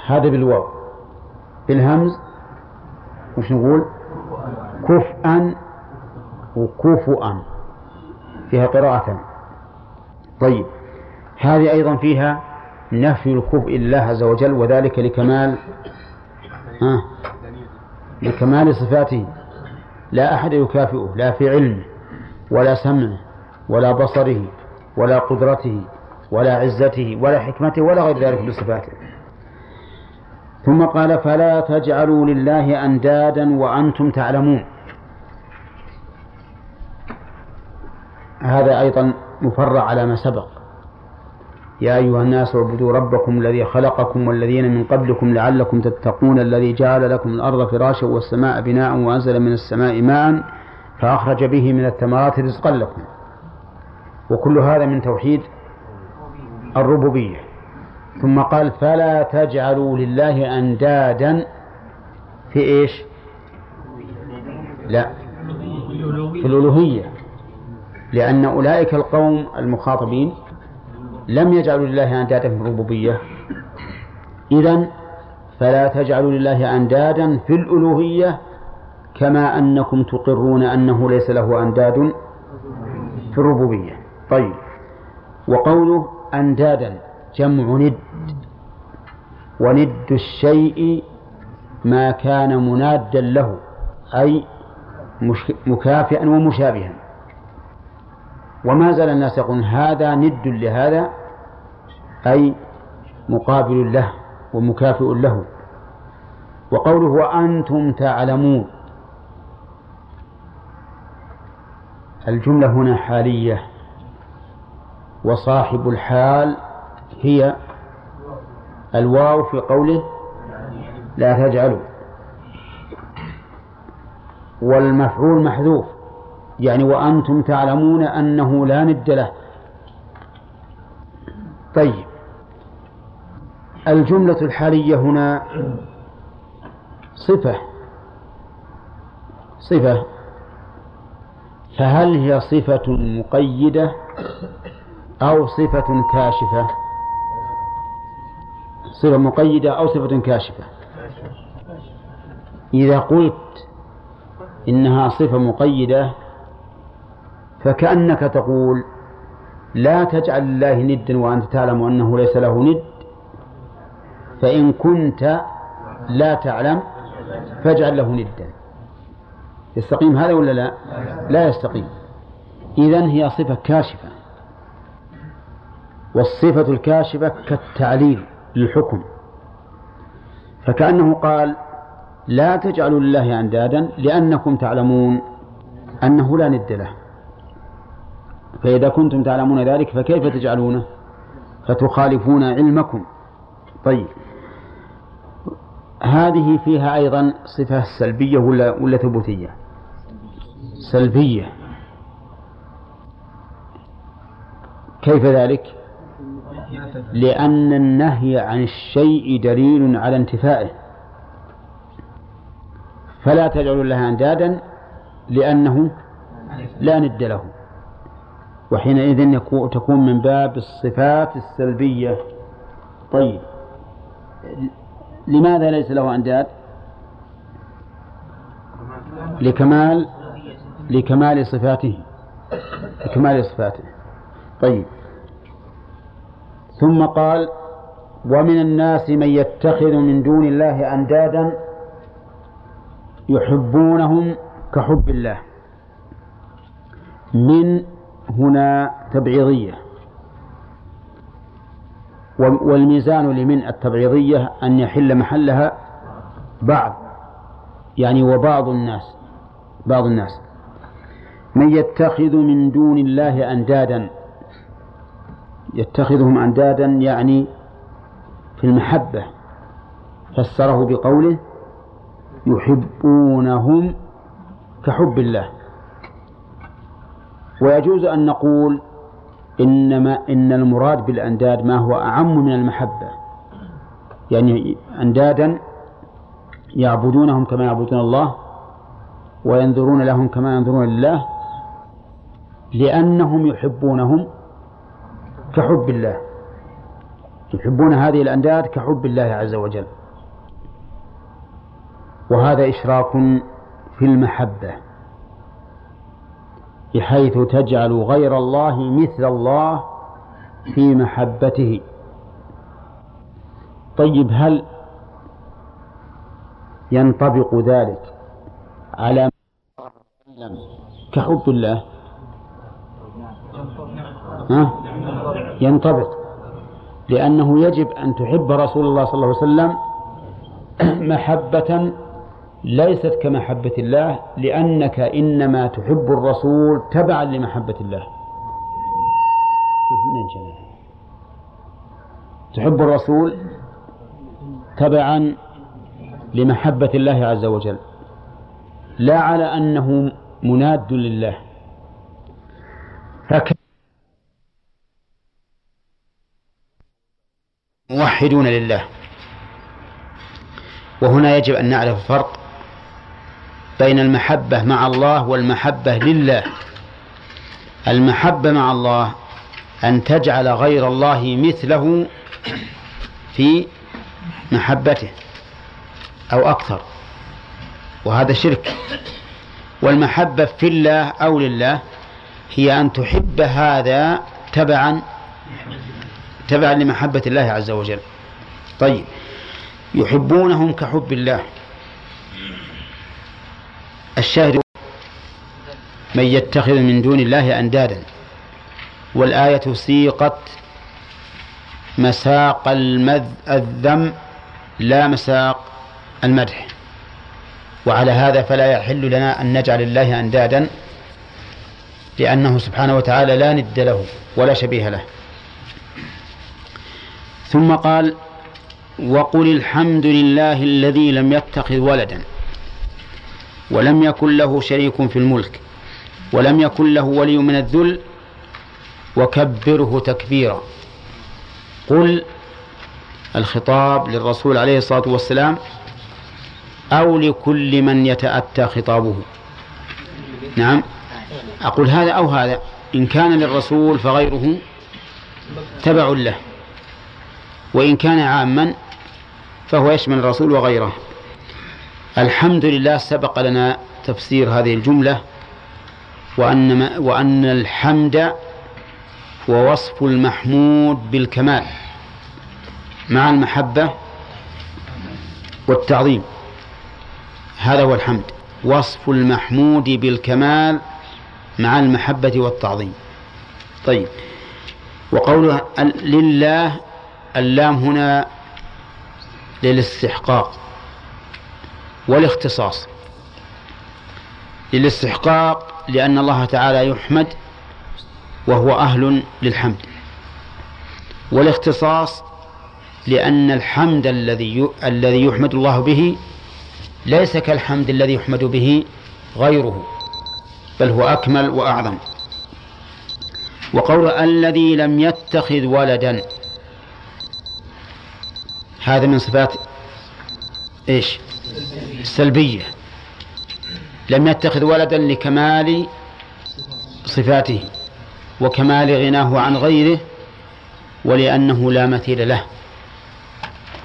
هذا بالواو. بالهمز وش نقول؟ كفءا وكفؤا. فيها قراءة. طيب هذه أيضا فيها نفي الكفء لله عز وجل وذلك لكمال لكمال صفاته. لا أحد يكافئه لا في علمه ولا سمعه ولا بصره ولا قدرته ولا عزته ولا حكمته ولا غير ذلك من صفاته ثم قال فلا تجعلوا لله أندادا وأنتم تعلمون. هذا أيضا مفرع على ما سبق. يا أيها الناس اعبدوا ربكم الذي خلقكم والذين من قبلكم لعلكم تتقون الذي جعل لكم الأرض فراشا والسماء بناء وأنزل من السماء ماء فأخرج به من الثمرات رزقا لكم. وكل هذا من توحيد الربوبية. ثم قال فلا تجعلوا لله أندادا. في إيش؟ لا في الألوهية. لأن أولئك القوم المخاطبين لم يجعلوا لله أندادا في الربوبية. إذا فلا تجعلوا لله أندادا في الألوهية كما أنكم تقرون أنه ليس له أنداد في الربوبية. طيب. وقوله أندادا جمع ند. وند الشيء ما كان منادا له أي مكافئا ومشابها. وما زال الناس يقولون هذا ند لهذا أي مقابل له ومكافئ له. وقوله وأنتم تعلمون. الجملة هنا حالية. وصاحب الحال هي الواو في قوله لا تجعلوا. والمفعول محذوف. يعني وأنتم تعلمون أنه لا ند له. طيب. الجملة الحالية هنا صفة. صفة. فهل هي صفة مقيدة أو صفة كاشفة؟ صفة مقيدة أو صفة كاشفة. إذا قلت إنها صفة مقيدة فكأنك تقول لا تجعل الله ندا وأنت تعلم أنه ليس له ند فإن كنت لا تعلم فاجعل له ندا. يستقيم هذا ولا لا؟ لا يستقيم. إذن هي صفة كاشفة. والصفة الكاشفة كالتعليل للحكم. فكأنه قال لا تجعلوا لله أندادا لأنكم تعلمون أنه لا ند له. فإذا كنتم تعلمون ذلك فكيف تجعلونه؟ فتخالفون علمكم. طيب. هذه فيها أيضا صفة سلبية ولا ولا ثبوتية؟ سلبية. كيف ذلك؟ لأن النهي عن الشيء دليل على انتفائه. فلا تجعلوا لها أندادا لأنه لا ند له. وحينئذ تكون من باب الصفات السلبية. طيب. لماذا ليس له أنداد؟ لكمال لكمال صفاته. لكمال صفاته. طيب. ثم قال ومن الناس من يتخذ من دون الله أندادا يحبونهم كحب الله. من هنا تبعيضية. والميزان لمن التبعيضية أن يحل محلها بعض يعني وبعض الناس بعض الناس. من يتخذ من دون الله أندادا يتخذهم أندادا يعني في المحبة فسره بقوله يحبونهم كحب الله. ويجوز أن نقول إنما إن المراد بالأنداد ما هو أعم من المحبة. يعني أندادا يعبدونهم كما يعبدون الله وينظرون لهم كما ينظرون لله لأنهم يحبونهم كحب الله. يحبون هذه الأنداد كحب الله عز وجل. وهذا إشراك في المحبة. بحيث تجعل غير الله مثل الله في محبته طيب هل ينطبق ذلك على كحب الله ها؟ ينطبق لأنه يجب أن تحب رسول الله صلى الله عليه وسلم محبة ليست كمحبة الله لأنك إنما تحب الرسول تبعا لمحبة الله. تحب الرسول تبعا لمحبة الله عز وجل. لا على أنه مناد لله. فك موحدون لله. وهنا يجب أن نعرف الفرق بين المحبة مع الله والمحبة لله. المحبة مع الله أن تجعل غير الله مثله في محبته أو أكثر وهذا شرك. والمحبة في الله أو لله هي أن تحب هذا تبعا تبعا لمحبة الله عز وجل. طيب يحبونهم كحب الله. الشاهد من يتخذ من دون الله أندادا والآية سيقت مساق المذ الذم لا مساق المدح. وعلى هذا فلا يحل لنا أن نجعل الله أندادا لأنه سبحانه وتعالى لا ند له ولا شبيه له. ثم قال وقل الحمد لله الذي لم يتخذ ولدا. ولم يكن له شريك في الملك ولم يكن له ولي من الذل وكبره تكبيرا. قل الخطاب للرسول عليه الصلاة والسلام أو لكل من يتأتى خطابه. نعم. أقول هذا أو هذا إن كان للرسول فغيره تبع له وإن كان عاما فهو يشمل الرسول وغيره. الحمد لله سبق لنا تفسير هذه الجملة وأن, وأن الحمد هو وصف المحمود بالكمال مع المحبة والتعظيم. هذا هو الحمد وصف المحمود بالكمال مع المحبة والتعظيم. طيب وقوله لله اللام هنا للاستحقاق. والاختصاص. للاستحقاق لأن الله تعالى يحمد وهو أهل للحمد. والاختصاص لأن الحمد الذي الذي يحمد الله به ليس كالحمد الذي يحمد به غيره بل هو أكمل وأعظم. وقول الذي لم يتخذ ولدا هذا من صفات إيش؟ السلبية لم يتخذ ولدا لكمال صفاته وكمال غناه عن غيره ولأنه لا مثيل له.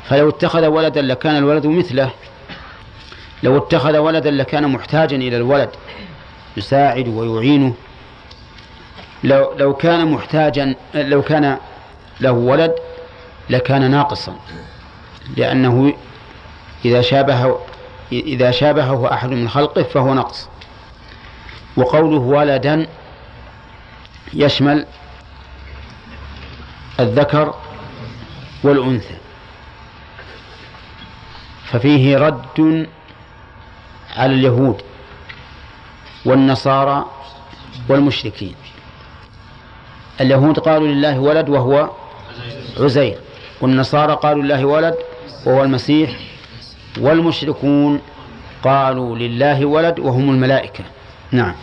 فلو اتخذ ولدا لكان الولد مثله لو اتخذ ولدا لكان محتاجا إلى الولد يساعد ويعينه لو لو كان محتاجا لو كان له ولد لكان ناقصا لأنه إذا شابه إذا شابهه أحد من خلقه فهو نقص. وقوله ولدا يشمل الذكر والأنثى. ففيه رد على اليهود والنصارى والمشركين. اليهود قالوا لله ولد وهو عزير والنصارى قالوا لله ولد وهو المسيح والمشركون قالوا لله ولد وهم الملائكة. نعم.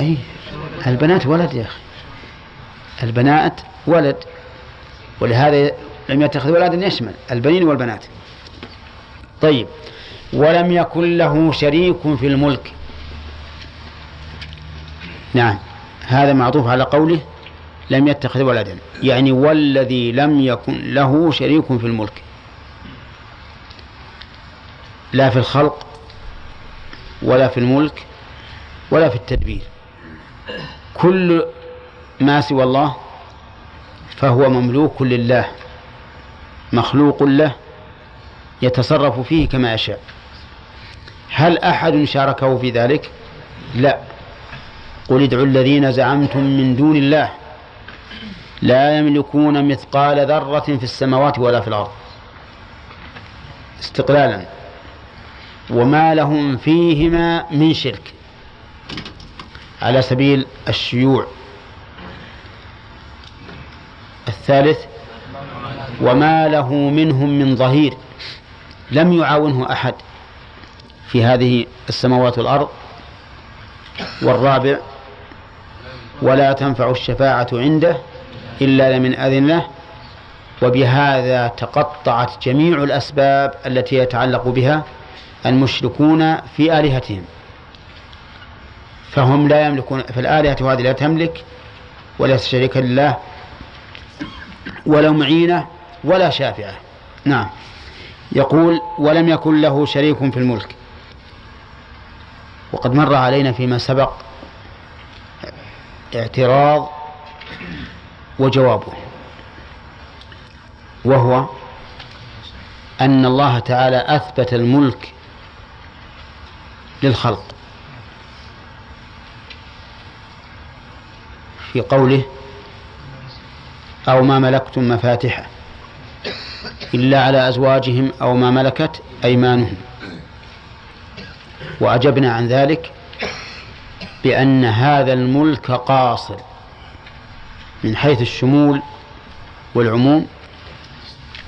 أي البنات ولد يا أخي. البنات ولد. ولهذا لم يتخذ ولدا يشمل البنين والبنات. طيب. ولم يكن له شريك في الملك. نعم. هذا معطوف على قوله لم يتخذ ولدا. يعني والذي لم يكن له شريك في الملك. لا في الخلق ولا في الملك ولا في التدبير. كل ما سوى الله فهو مملوك لله مخلوق له يتصرف فيه كما يشاء. هل أحد شاركه في ذلك؟ لا. قل ادعوا الذين زعمتم من دون الله لا يملكون مثقال ذرة في السماوات ولا في الأرض. استقلالا. وما لهم فيهما من شرك. على سبيل الشيوع. الثالث وما له منهم من ظهير. لم يعاونه أحد في هذه السماوات والأرض. والرابع ولا تنفع الشفاعة عنده إلا لمن أذن له. وبهذا تقطعت جميع الأسباب التي يتعلق بها. المشركون في آلهتهم. فهم لا يملكون فالآلهة هذه لا تملك وليس شريكا لله ولا معينة ولا شافعة. نعم. يقول ولم يكن له شريك في الملك. وقد مر علينا فيما سبق اعتراض وجوابه وهو أن الله تعالى أثبت الملك للخلق. في قوله أو ما ملكتم مفاتحه إلا على أزواجهم أو ما ملكت أيمانهم. وأجبنا عن ذلك بأن هذا الملك قاصر من حيث الشمول والعموم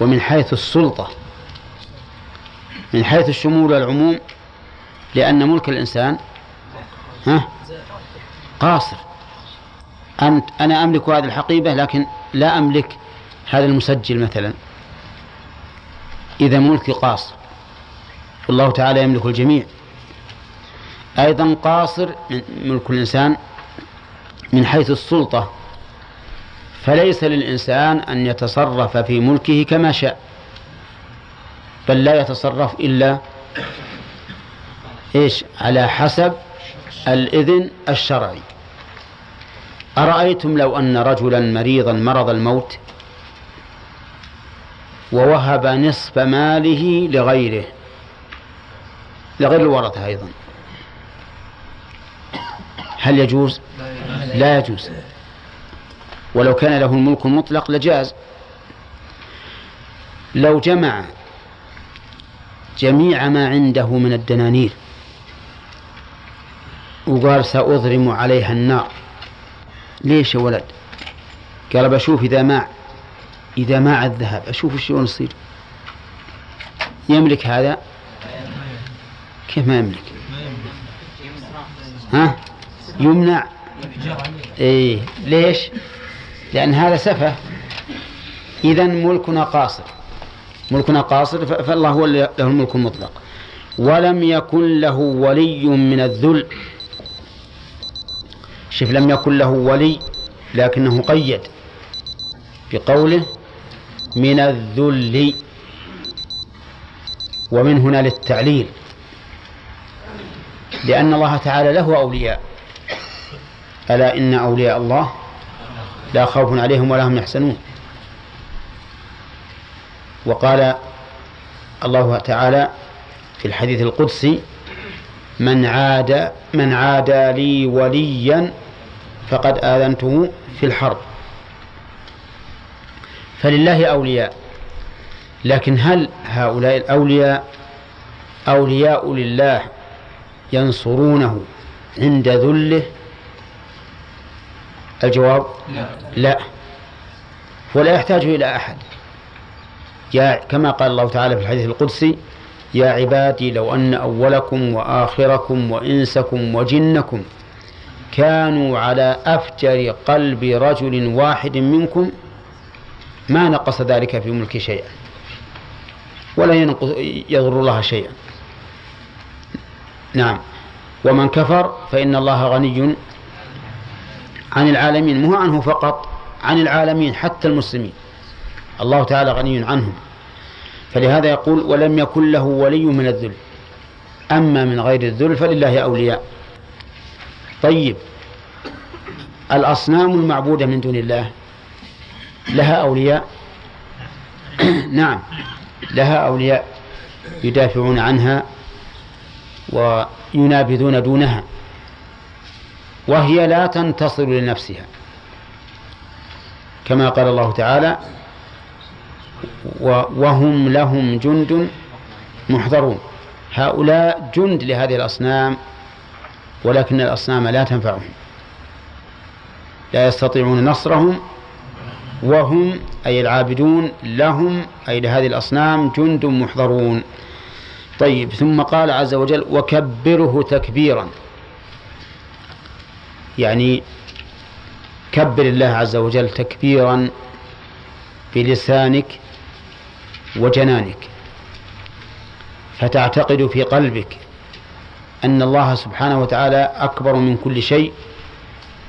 ومن حيث السلطة. من حيث الشمول والعموم لأن ملك الإنسان ها؟ قاصر. أنت أنا أملك هذه الحقيبة لكن لا أملك هذا المسجل مثلا. إذا ملكي قاصر. والله تعالى يملك الجميع. أيضا قاصر ملك الإنسان من حيث السلطة. فليس للإنسان أن يتصرف في ملكه كما شاء بل لا يتصرف إلا إيش؟ على حسب الإذن الشرعي. أرأيتم لو أن رجلا مريضا مرض الموت ووهب نصف ماله لغيره. لغير الورثة أيضا. هل يجوز؟ لا يجوز. ولو كان له الملك المطلق لجاز. لو جمع جميع ما عنده من الدنانير وقال سأضرم عليها النار. ليش يا ولد؟ قال بشوف إذا ماع إذا ماع الذهب أشوف شلون يصير. يملك هذا؟ كيف ما يملك؟ ها؟ يمنع؟ إيه. ليش؟ لأن هذا سفه. إذا ملكنا قاصر. ملكنا قاصر فالله هو له الملك المطلق. ولم يكن له ولي من الذل. شوف لم يكن له ولي لكنه قيد بقوله من الذل. ومن هنا للتعليل لأن الله تعالى له أولياء. ألا إن أولياء الله لا خوف عليهم ولا هم يحزنون. وقال الله تعالى في الحديث القدسي من عاد من عادى لي وليا فقد آذنته في الحرب. فلله أولياء. لكن هل هؤلاء الأولياء أولياء لله ينصرونه عند ذله؟ الجواب لا, لا. ولا يحتاج إلى أحد. يا كما قال الله تعالى في الحديث القدسي يا عبادي لو أن أولكم وآخركم وإنسكم وجنكم كانوا على أفجر قلب رجل واحد منكم ما نقص ذلك في ملك شيئا ولا يضر الله شيئا. نعم. ومن كفر فإن الله غني عن العالمين مو عنه فقط عن العالمين حتى المسلمين. الله تعالى غني عنهم. فلهذا يقول ولم يكن له ولي من الذل. أما من غير الذل فلله أولياء. طيب الأصنام المعبودة من دون الله لها أولياء؟ نعم لها أولياء يدافعون عنها وينابذون دونها وهي لا تنتصر لنفسها. كما قال الله تعالى وهم لهم جند محضرون. هؤلاء جند لهذه الأصنام ولكن الأصنام لا تنفعهم. لا يستطيعون نصرهم وهم أي العابدون لهم أي لهذه الأصنام جند محضرون. طيب ثم قال عز وجل وكبره تكبيرا. يعني كبر الله عز وجل تكبيرا بلسانك وجنانك. فتعتقد في قلبك أن الله سبحانه وتعالى أكبر من كل شيء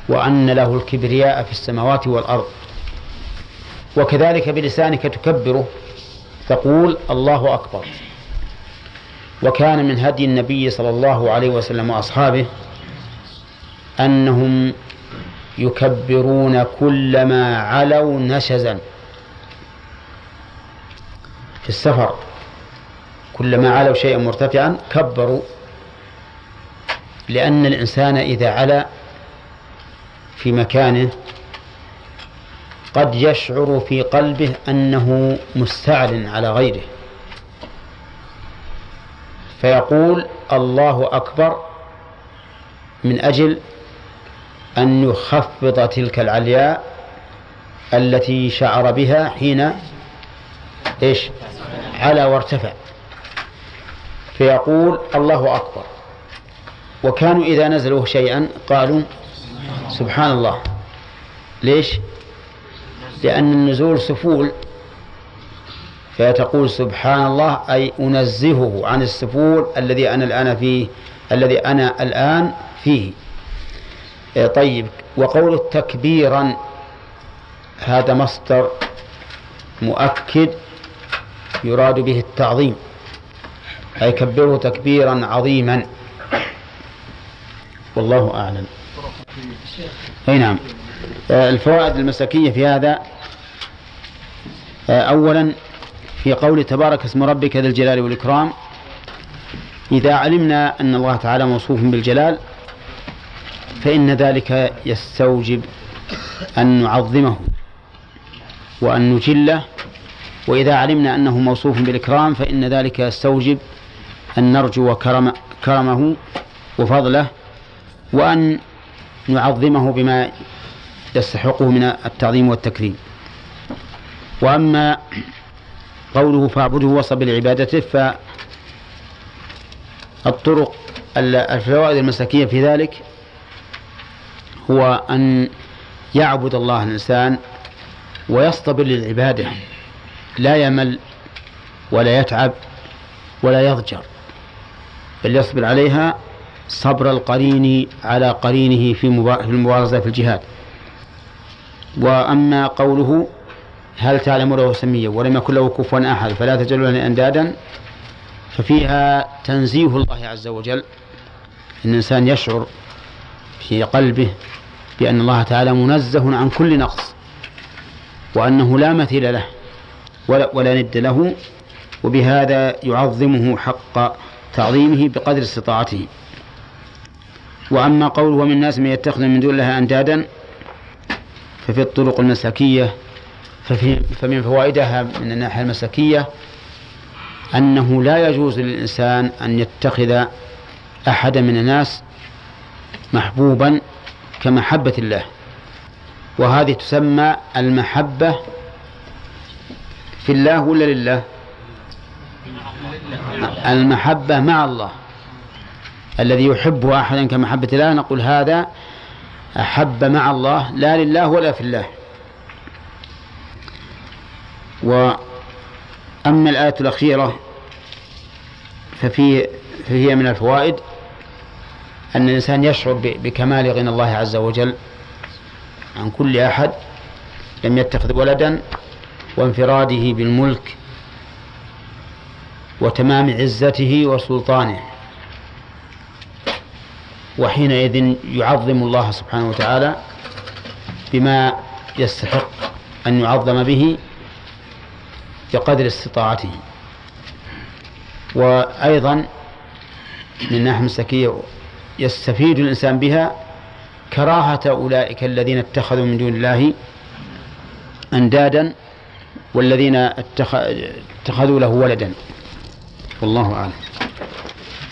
وأن له الكبرياء في السماوات والأرض. وكذلك بلسانك تكبره تقول الله أكبر. وكان من هدي النبي صلى الله عليه وسلم وأصحابه أنهم يكبرون كلما علوا نشزا. في السفر كلما علوا شيئا مرتفعا كبروا لأن الإنسان إذا علا في مكانه قد يشعر في قلبه أنه مستعل على غيره. فيقول الله أكبر من أجل أن يخفض تلك العلياء التي شعر بها حين إيش؟ على وارتفع. فيقول الله أكبر. وكانوا إذا نزلوا شيئا قالوا سبحان الله. ليش؟ لأن النزول سفول. فتقول سبحان الله أي أنزهه عن السفول الذي أنا الآن فيه الذي أنا الآن فيه. إيه، طيب وقول تكبيرا هذا مصدر مؤكد. يراد به التعظيم. أي كبره تكبيرا عظيما. والله أعلم. أي نعم. آه، الفوائد المسلكية في هذا آه، أولا في قول تبارك اسم ربك ذي الجلال والإكرام إذا علمنا أن الله تعالى موصوف بالجلال فإن ذلك يستوجب أن نعظمه وأن نجله وإذا علمنا أنه موصوف بالإكرام فإن ذلك يستوجب أن نرجو كرم كرمه وفضله وأن نعظمه بما يستحقه من التعظيم والتكريم. وأما قوله فاعبده وصب لعبادته فالطرق الفوائد المسلكية في ذلك هو أن يعبد الله الإنسان ويصطبر للعبادة. لا يمل ولا يتعب ولا يضجر بل يصبر عليها صبر القرين على قرينه في المبارزة في الجهاد. وأما قوله هل تعلم له سميا ولم يكن له كفوا أحد فلا تجعلوا أندادا ففيها تنزيه الله عز وجل إن الإنسان يشعر في قلبه بأن الله تعالى منزه عن كل نقص وأنه لا مثيل له. ولا, ولا ند له وبهذا يعظمه حق تعظيمه بقدر استطاعته. وأما قوله ومن الناس من يتخذ من دون الله أندادا ففي الطرق المسلكية ففي فمن فوائدها من الناحية المسلكية أنه لا يجوز للإنسان أن يتخذ أحدا من الناس محبوبا كمحبة الله. وهذه تسمى المحبة في الله ولا لله؟ المحبة مع الله. الذي يحب أحدا كمحبة الله نقول هذا أحب مع الله لا لله ولا في الله. وأما الآية الأخيرة ففي فهي من الفوائد أن الإنسان يشعر بكمال غنى الله عز وجل عن كل أحد لم يتخذ ولدا وانفراده بالملك وتمام عزته وسلطانه. وحينئذ يعظم الله سبحانه وتعالى بما يستحق أن يعظم به بقدر استطاعته. وأيضا من الناحية المسلكية يستفيد الإنسان بها كراهة أولئك الذين اتخذوا من دون الله أندادا والذين اتخذوا له ولدا. والله أعلم.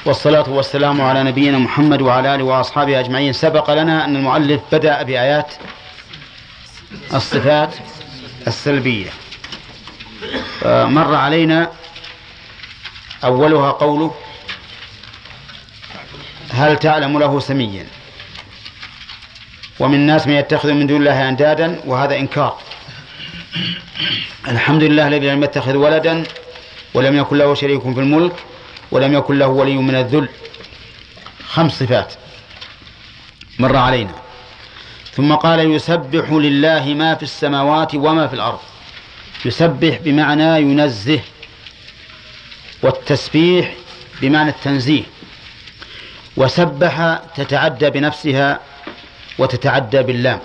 والصلاة والسلام على نبينا محمد وعلى آله وأصحابه أجمعين. سبق لنا أن المؤلف بدأ بآيات الصفات السلبية. مر علينا أولها قوله هل تعلم له سميا؟ ومن الناس من يتخذ من دون الله أندادا وهذا إنكار. الحمد لله الذي لم يتخذ ولدا ولم يكن له شريك في الملك ولم يكن له ولي من الذل. خمس صفات مر علينا. ثم قال يسبح لله ما في السماوات وما في الأرض. يسبح بمعنى ينزه والتسبيح بمعنى التنزيه. وسبح تتعدى بنفسها وتتعدى باللام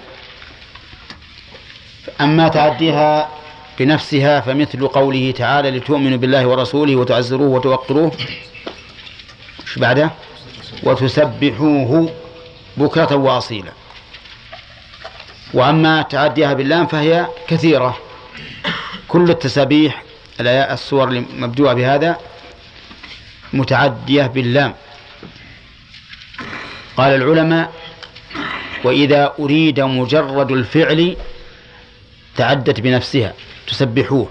أما تعديها بنفسها فمثل قوله تعالى لتؤمنوا بالله ورسوله وتعزروه وتوقروه. إيش بعده؟ وتسبحوه بكرة وأصيلا. وأما تعديها باللام فهي كثيرة. كل التسابيح السور المبدوءة بهذا متعدية باللام. قال العلماء وإذا أريد مجرد الفعل تعدت بنفسها تسبحوه.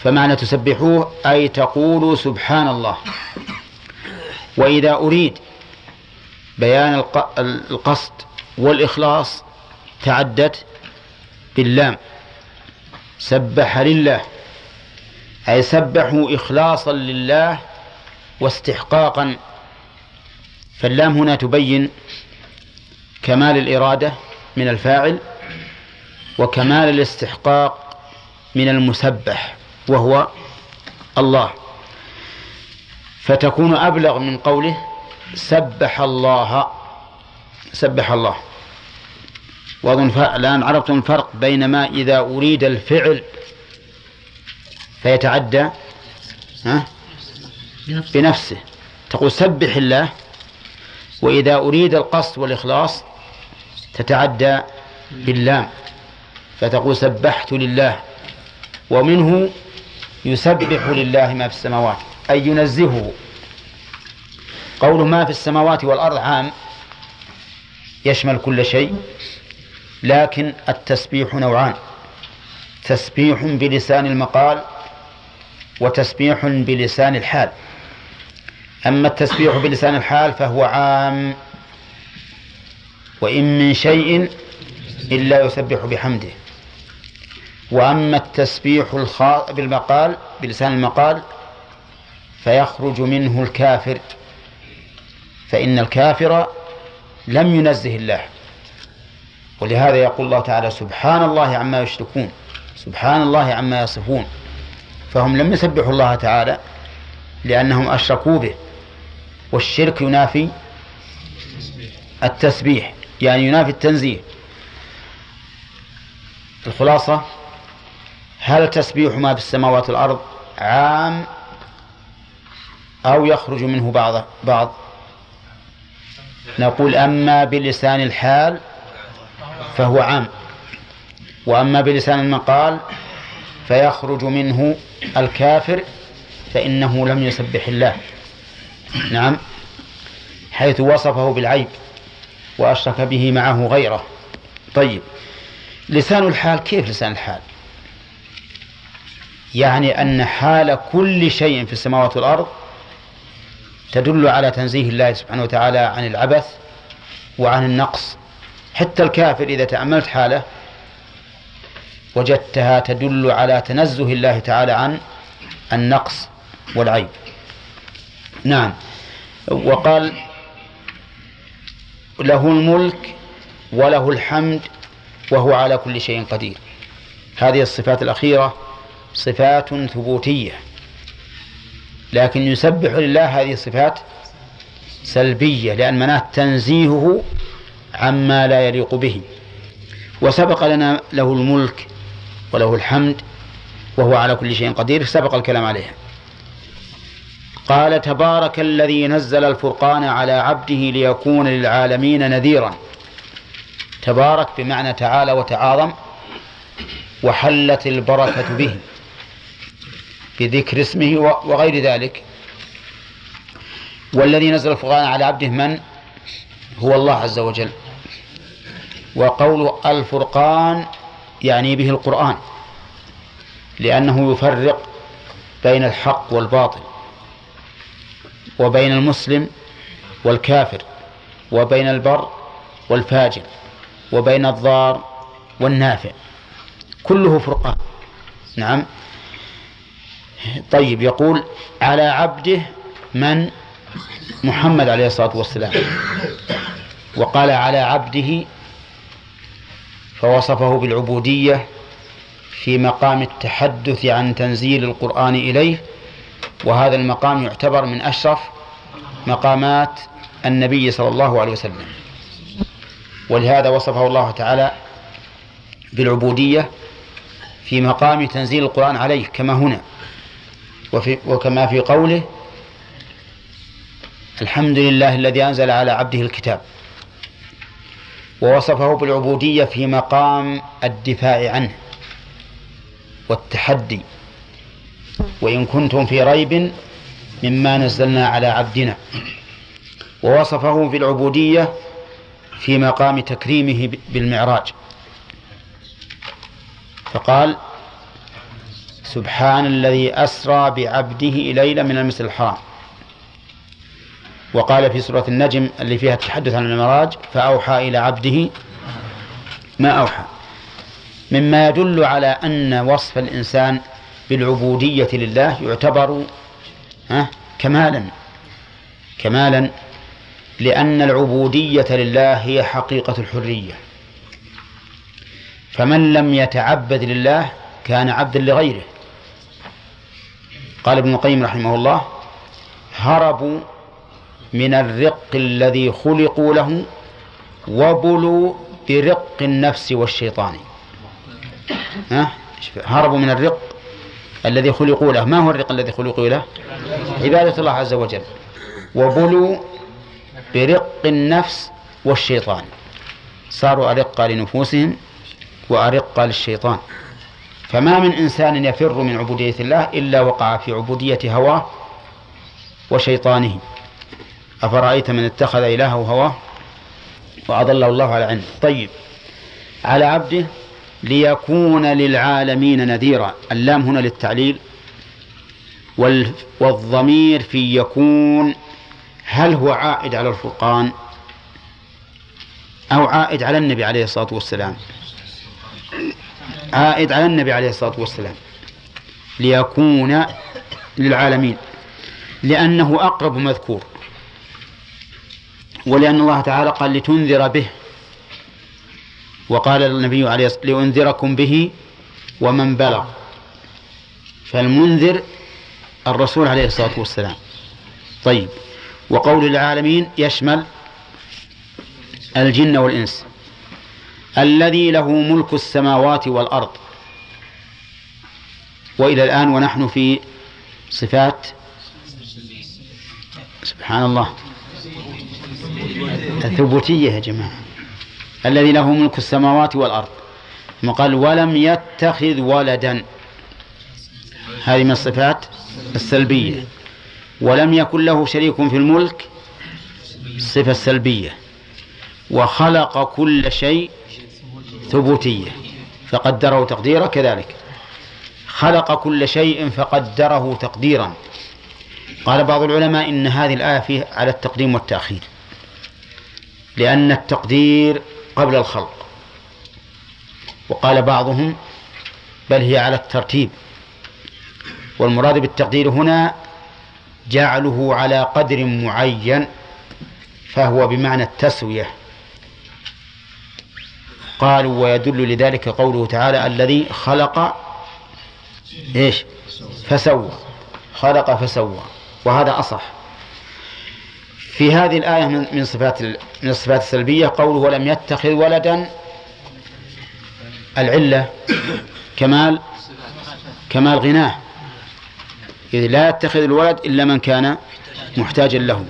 فمعنى تسبحوه أي تقول سبحان الله وإذا أريد بيان القصد والإخلاص تعدت باللام. سبح لله أي سبحوا إخلاصا لله واستحقاقا. فاللام هنا تبين كمال الإرادة من الفاعل وكمال الاستحقاق من المسبح وهو الله. فتكون أبلغ من قوله سبح الله سبح الله. وأظن الآن عرفتم الفرق بين ما إذا أريد الفعل فيتعدى ها؟ بنفسه. تقول سبح الله وإذا أريد القصد والإخلاص تتعدى باللام. فتقول سبحت لله ومنه يسبح لله ما في السماوات أي ينزهه. قول ما في السماوات والأرض عام يشمل كل شيء لكن التسبيح نوعان تسبيح بلسان المقال وتسبيح بلسان الحال. أما التسبيح بلسان الحال فهو عام وإن من شيء إلا يسبح بحمده. وأما التسبيح الخاص بالمقال بلسان المقال فيخرج منه الكافر. فإن الكافر لم ينزه الله. ولهذا يقول الله تعالى سبحان الله عما يشركون سبحان الله عما يصفون. فهم لم يسبحوا الله تعالى لأنهم أشركوا به. والشرك ينافي التسبيح يعني ينافي التنزيه. الخلاصة هل تسبيح ما في السماوات والأرض عام أو يخرج منه بعض بعض؟ نقول أما بلسان الحال فهو عام وأما بلسان المقال فيخرج منه الكافر فإنه لم يسبح الله. نعم حيث وصفه بالعيب وأشرك به معه غيره. طيب لسان الحال كيف لسان الحال؟ يعني أن حال كل شيء في السماوات والأرض تدل على تنزيه الله سبحانه وتعالى عن العبث وعن النقص. حتى الكافر إذا تأملت حاله وجدتها تدل على تنزه الله تعالى عن النقص والعيب. نعم. وقال له الملك وله الحمد وهو على كل شيء قدير. هذه الصفات الأخيرة صفات ثبوتية لكن يسبح لله هذه الصفات سلبية لأن مناه تنزيهه عما لا يليق به. وسبق لنا له الملك وله الحمد وهو على كل شيء قدير سبق الكلام عليها. قال تبارك الذي نزل الفرقان على عبده ليكون للعالمين نذيرا. تبارك بمعنى تعالى وتعاظم وحلت البركة به. بذكر اسمه وغير ذلك. والذي نزل الفرقان على عبده من؟ هو الله عز وجل. وقول الفرقان يعني به القرآن. لأنه يفرق بين الحق والباطل وبين المسلم والكافر وبين البر والفاجر وبين الضار والنافع. كله فرقان. نعم. طيب يقول على عبده من؟ محمد عليه الصلاة والسلام. وقال على عبده فوصفه بالعبودية في مقام التحدث عن تنزيل القرآن إليه. وهذا المقام يعتبر من أشرف مقامات النبي صلى الله عليه وسلم. ولهذا وصفه الله تعالى بالعبودية في مقام تنزيل القرآن عليه كما هنا. وفي وكما في قوله الحمد لله الذي أنزل على عبده الكتاب ووصفه بالعبودية في مقام الدفاع عنه والتحدي وإن كنتم في ريب مما نزلنا على عبدنا ووصفه في العبودية في مقام تكريمه بالمعراج. فقال سبحان الذي أسرى بعبده ليلا من المسجد الحرام وقال في سورة النجم اللي فيها التحدث عن المعراج فأوحى إلى عبده ما أوحى. مما يدل على أن وصف الإنسان بالعبودية لله يعتبر كمالا. كمالا لأن العبودية لله هي حقيقة الحرية. فمن لم يتعبد لله كان عبدا لغيره. قال ابن القيم رحمه الله هربوا من الرق الذي خلقوا له وبلوا برق النفس والشيطان. ها؟ هربوا من الرق الذي خلقوا له. ما هو الرق الذي خلقوا له؟ عبادة الله عز وجل. وبلوا برق النفس والشيطان. صاروا أرقى لنفوسهم وأرقى للشيطان. فما من إنسان يفر من عبودية الله إلا وقع في عبودية هواه وشيطانه. أفرأيت من اتخذ إلهه هواه وأضله الله على علم. طيب على عبده ليكون للعالمين نذيرا. اللام هنا للتعليل. والضمير في يكون هل هو عائد على الفرقان أو عائد على النبي عليه الصلاة والسلام؟ عائد على النبي عليه الصلاة والسلام ليكون للعالمين لأنه أقرب مذكور ولأن الله تعالى قال لتنذر به وقال النبي عليه الصلاة والسلام لأنذركم به ومن بلغ. فالمنذر الرسول عليه الصلاة والسلام. طيب وقول العالمين يشمل الجن والإنس. الذي له ملك السماوات والأرض. وإلى الآن ونحن في صفات سبحان الله. الثبوتية يا جماعة. الذي له ملك السماوات والأرض. ثم قال ولم يتخذ ولدا. هذه من الصفات السلبية. ولم يكن له شريك في الملك. الصفة السلبية وخلق كل شيء ثبوتية. فقدره تقديرا كذلك. خلق كل شيء فقدره تقديرا. قال بعض العلماء إن هذه الآية فيه على التقديم والتأخير. لأن التقدير قبل الخلق. وقال بعضهم بل هي على الترتيب. والمراد بالتقدير هنا جعله على قدر معين. فهو بمعنى التسوية. قالوا ويدل لذلك قوله تعالى الذي خلق إيش؟ فسوى. خلق فسوى. وهذا أصح. في هذه الآية من صفات من الصفات السلبية قوله ولم يتخذ ولدا العلة. كمال كمال غناه. إذ لا يتخذ الولد إلا من كان محتاجا له.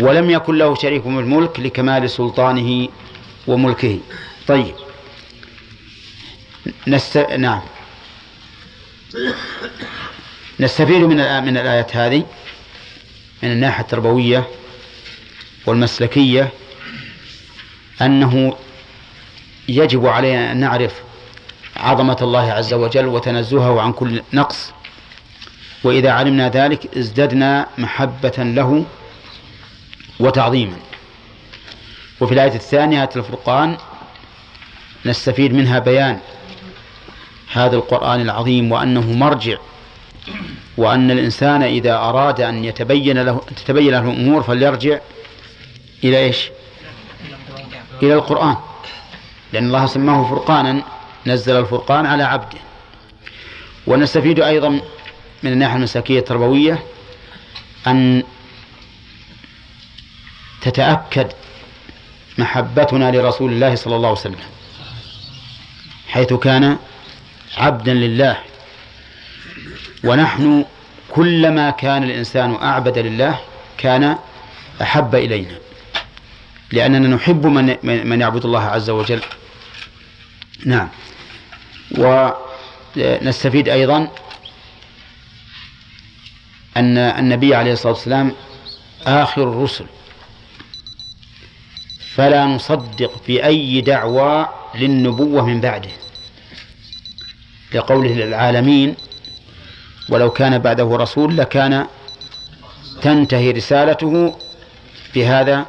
ولم يكن له شريك في الملك لكمال سلطانه وملكه. طيب. نست... نعم. نستفيد من من الآيات هذه من الناحية التربوية والمسلكية أنه يجب علينا أن نعرف عظمة الله عز وجل وتنزهه عن كل نقص. وإذا علمنا ذلك ازددنا محبة له وتعظيما. وفي الآية الثانية الفرقان نستفيد منها بيان هذا القرآن العظيم وأنه مرجع وأن الإنسان إذا أراد أن يتبين له تتبين له الأمور فليرجع إلى إيش؟ إلى القرآن. لأن الله سماه فرقانا نزل الفرقان على عبده. ونستفيد أيضا من الناحية المساكية التربوية أن تتأكد محبتنا لرسول الله صلى الله عليه وسلم. حيث كان عبدا لله. ونحن كلما كان الإنسان أعبد لله كان أحب إلينا. لأننا نحب من, من يعبد الله عز وجل. نعم. ونستفيد أيضا أن النبي عليه الصلاة والسلام آخر الرسل. فلا نصدق في أي دعوى للنبوة من بعده لقوله للعالمين ولو كان بعده رسول لكان تنتهي رسالته بهذا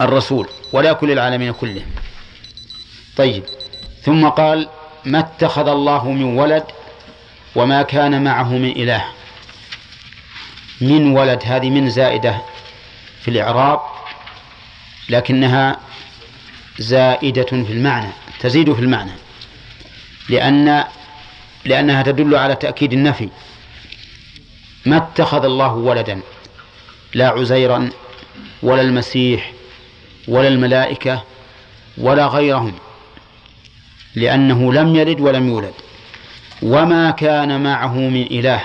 الرسول ولا كل العالمين كلهم طيب ثم قال ما اتخذ الله من ولد وما كان معه من إله. من ولد؟ هذه من زائدة في الإعراب لكنها زائدة في المعنى تزيد في المعنى. لأن لأنها تدل على تأكيد النفي. ما اتخذ الله ولدا لا عزيرا ولا المسيح ولا الملائكة ولا غيرهم. لأنه لم يلد ولم يولد. وما كان معه من إله.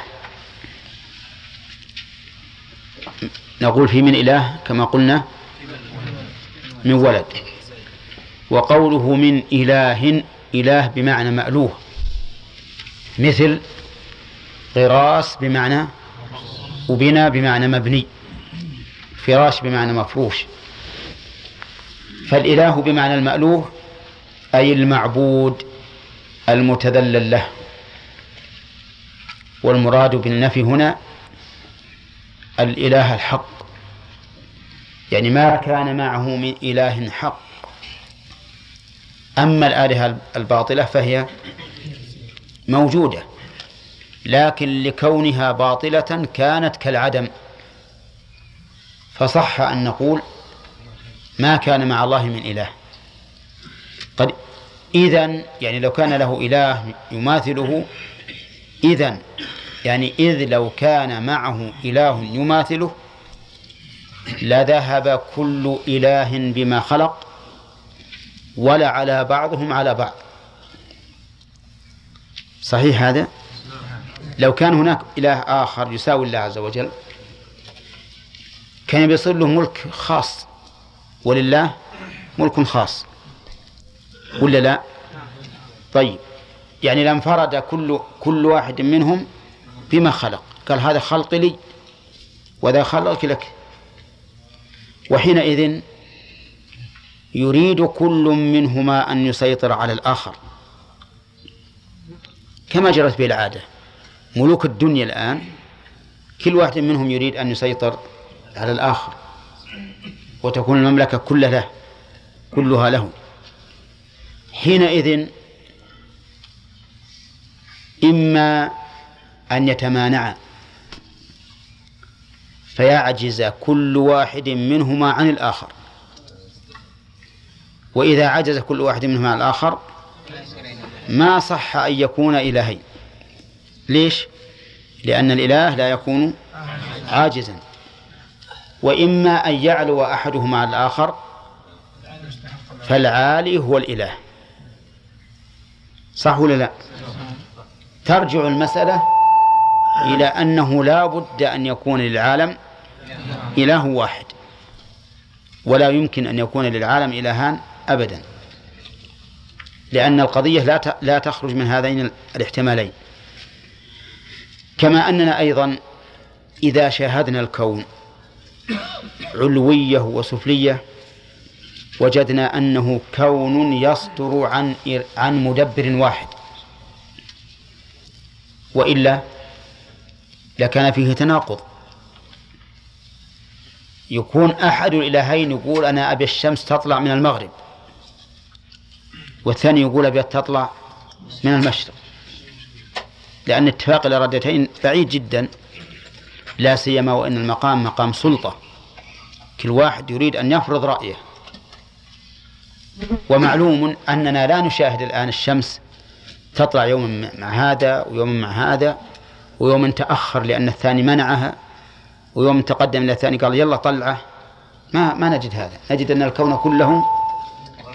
نقول في من إله كما قلنا؟ من ولد. وقوله من إله إله بمعنى مألوه. مثل غراس بمعنى وبنا بمعنى مبني. فراش بمعنى مفروش. فالإله بمعنى المألوه أي المعبود المتذلل له. والمراد بالنفي هنا الإله الحق. يعني ما كان معه من إله حق. أما الآلهة الباطلة فهي موجودة لكن لكونها باطلة كانت كالعدم. فصح أن نقول ما كان مع الله من إله. قد إذن يعني لو كان له إله يماثله إذن يعني إذ لو كان معه إله يماثله لذهب كل إله بما خلق ولا على بعضهم على بعض. صحيح هذا؟ لو كان هناك إله آخر يساوي الله عز وجل كان بيصير له ملك خاص ولله ملك خاص. ولا لا؟ طيب يعني لانفرد كل كل واحد منهم بما خلق. قال هذا خلق لي وذا خلق لك. وحينئذ يريد كل منهما أن يسيطر على الآخر. كما جرت به العادة. ملوك الدنيا الآن كل واحد منهم يريد أن يسيطر على الآخر. وتكون المملكة كلها له كلها له. حينئذ إما أن يتمانعا فيعجز كل واحد منهما عن الآخر. وإذا عجز كل واحد منهما عن الآخر ما صح أن يكون إلهين ليش؟ لأن الإله لا يكون عاجزا. وإما أن يعلو أحدهما على الآخر فالعالي هو الإله. صح ولا لا؟ ترجع المسألة إلى أنه لا بد أن يكون للعالم إله واحد. ولا يمكن أن يكون للعالم إلهان أبدا. لأن القضية لا لا تخرج من هذين الاحتمالين. كما أننا أيضا إذا شاهدنا الكون علوية وسفلية وجدنا أنه كون يصدر عن عن مدبر واحد. وإلا لكان فيه تناقض. يكون أحد الإلهين يقول أنا أبي الشمس تطلع من المغرب. والثاني يقول أبي تطلع من المشرق. لأن اتفاق الإرادتين بعيد جدا لا سيما وأن المقام مقام سلطة. كل واحد يريد أن يفرض رأيه. ومعلوم أننا لا نشاهد الآن الشمس تطلع يوما مع هذا ويوما مع هذا ويوم تأخر لأن الثاني منعها ويوم تقدم إلى الثاني قال يلا طلعه. ما ما نجد هذا. نجد أن الكون كله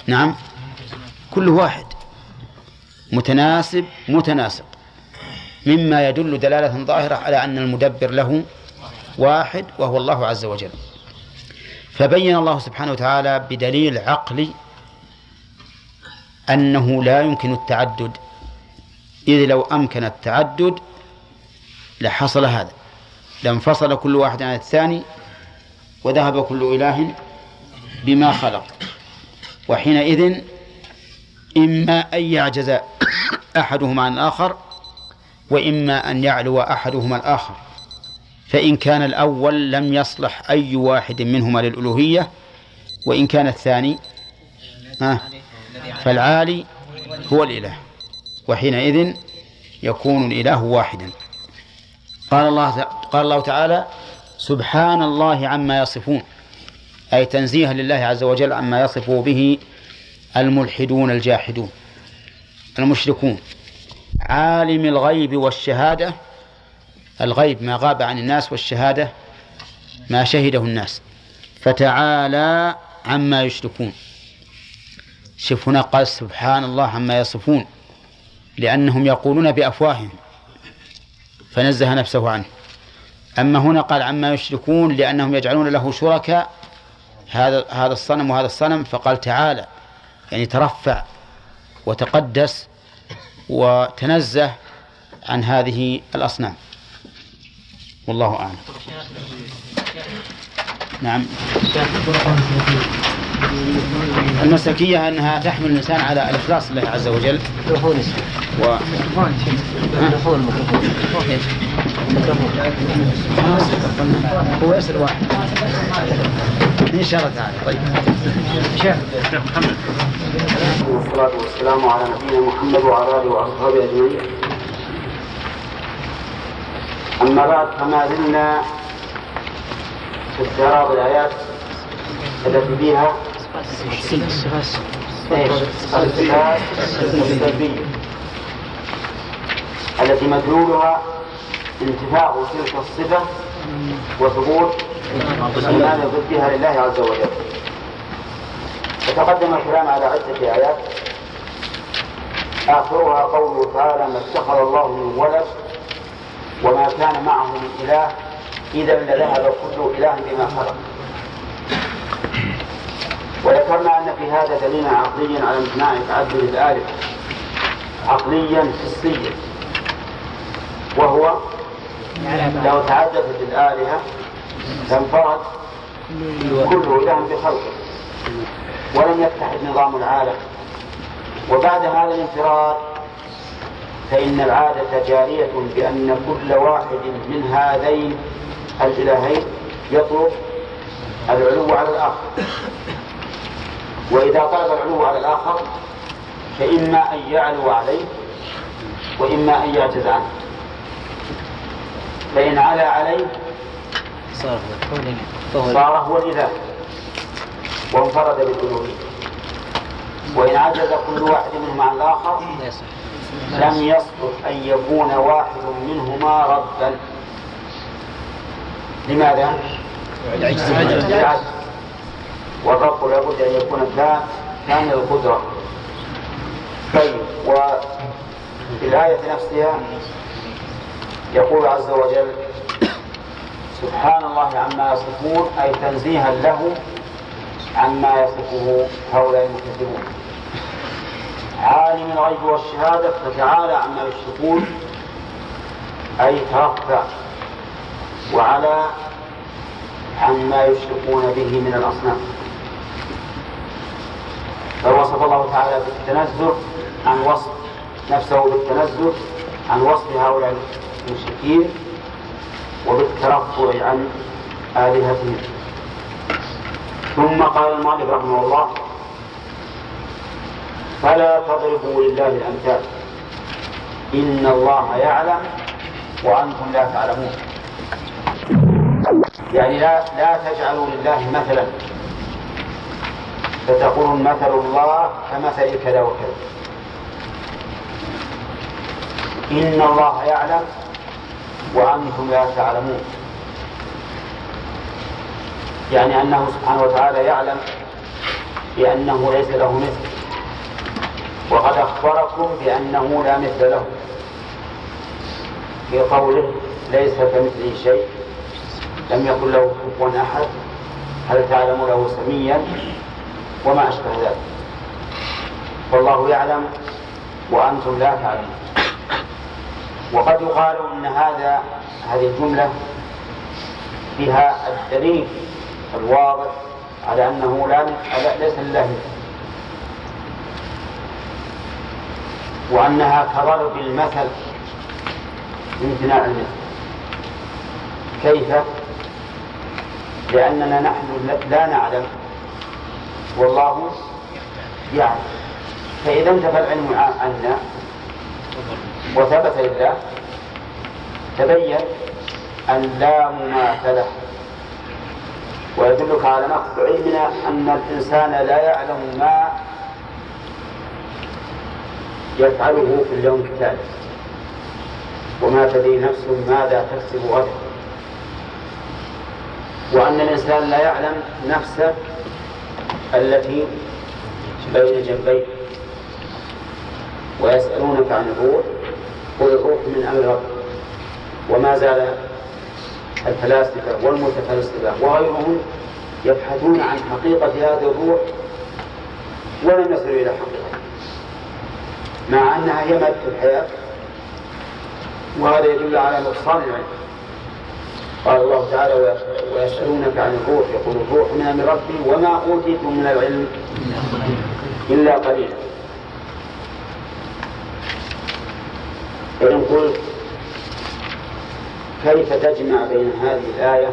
نعم. كل واحد متناسب متناسق. مما يدل دلالة ظاهرة على أن المدبر له واحد وهو الله عز وجل. فبين الله سبحانه وتعالى بدليل عقلي أنه لا يمكن التعدد. إذ لو أمكن التعدد لحصل هذا. لانفصل كل واحد عن الثاني وذهب كل إله بما خلق. وحينئذ إما أن يعجز أحدهما عن الآخر وإما أن يعلو أحدهما الآخر. فإن كان الأول لم يصلح أي واحد منهما للألوهية وإن كان الثاني فالعالي هو الإله وحينئذ يكون الإله واحدا. قال الله قال الله تعالى سبحان الله عما يصفون أي تنزيها لله عز وجل عما يصف به الملحدون الجاحدون المشركون. عالم الغيب والشهادة الغيب ما غاب عن الناس والشهادة ما شهده الناس. فتعالى عما يشركون. شوف هنا قال سبحان الله عما يصفون لأنهم يقولون بأفواههم. فنزه نفسه عنه. أما هنا قال عما يشركون لأنهم يجعلون له شركاء. هذا هذا الصنم وهذا الصنم فقال تعالى يعني ترفع وتقدس وتنزه عن هذه الأصنام. والله أعلم. نعم. المسلكية أنها تحمل الإنسان على الإخلاص لله عز وجل. و... هو يسأل واحد. إن شاء الله تعالى. طيب. شيخ محمد. والصلاة والسلام على نبينا محمد وعلى آله وأصحابه أجمعين. أما بعد فما زلنا في استعراض الآيات التي فيها الصفات السلبية التي مدلولها انتفاء تلك الصفة وثبوت الإيمان ضدها لله عز وجل. وتقدم الكلام على عدة آيات. آخرها قوله تعالى ما اتخذ الله من ولد وما كان معه من إله إذا لذهب كل إله بما خلق. وذكرنا أن في هذا دليلا عقليا على امتناع تعدد الآلهة عقليا حسيا. وهو لو تعددت الآلهة لانفرد كل إله بخلقه. ولم يتحد نظام العالم. وبعد هذا الانفراد فإن العادة جارية بأن كل واحد من هذين الإلهين يطلب العلو على الآخر. وإذا طلب العلو على الآخر فإما أن يعلو عليه وإما أن يعجز عنه. فإن علا عليه صار هو الإله. وانفرد بالألوهية وإن عجز كل واحد منهما عن الآخر لم يصلح أن يكون واحد منهما ربا لماذا؟ العجز والرب لابد أن يكون كامل القدرة. طيب وفي الآية نفسها يقول عز وجل سبحان الله عما يصفون أي تنزيها له عما يصفه هؤلاء المكذبون. عالم الغيب والشهادة فتعالى عما يشركون. أي ترفع وعلى عما يشركون به من الأصنام. فوصف الله تعالى بالتنزه عن وصف نفسه بالتنزه عن وصف هؤلاء المشركين وبالترفع عن آلهتهم. ثم قال المؤلف رحمه الله فلا تضربوا لله الأمثال إن الله يعلم وأنتم لا تعلمون. يعني لا لا تجعلوا لله مثلا. فتقولون مثل الله كمثل كذا وكذا. إن الله يعلم وأنتم لا تعلمون. يعني أنه سبحانه وتعالى يعلم بأنه ليس له مثل. وقد أخبركم بأنه لا مثل له. في قوله ليس كمثله شيء لم يكن له كفوا أحد. هل تعلم له سميا؟ وما أشبه ذلك. والله يعلم وأنتم لا تعلمون. وقد يقال أن هذا هذه الجملة فيها الدليل الواضح على أنه لا ليس لله. وأنها كضرب المثل امتناع المثل. كيف؟ لأننا نحن لا نعلم والله يعلم. فإذا انتفى العلم عنا وثبت لله تبين أن لا مماثلة. ويدلك على نقص علمنا أن الإنسان لا يعلم ما يفعله في اليوم التالي وما تدري نفس ماذا تكسب غدا وأن الإنسان لا يعلم نفسه التي بين جنبيه. ويسألونك عن الروح قل الروح من أمر ربك. وما زال الفلاسفة والمتفلسفة وغيرهم يبحثون عن حقيقة هذه الروح ولم يصلوا إلى حقيقة مع أنها هي مادة الحياة. وهذا يدل على نقصان العلم. قال الله تعالى ويسألونك عن الروح يقول الروح من أمر ربي وما أوتيتم من العلم إلا قليلا. فإن قلت كيف تجمع بين هذه الآية؟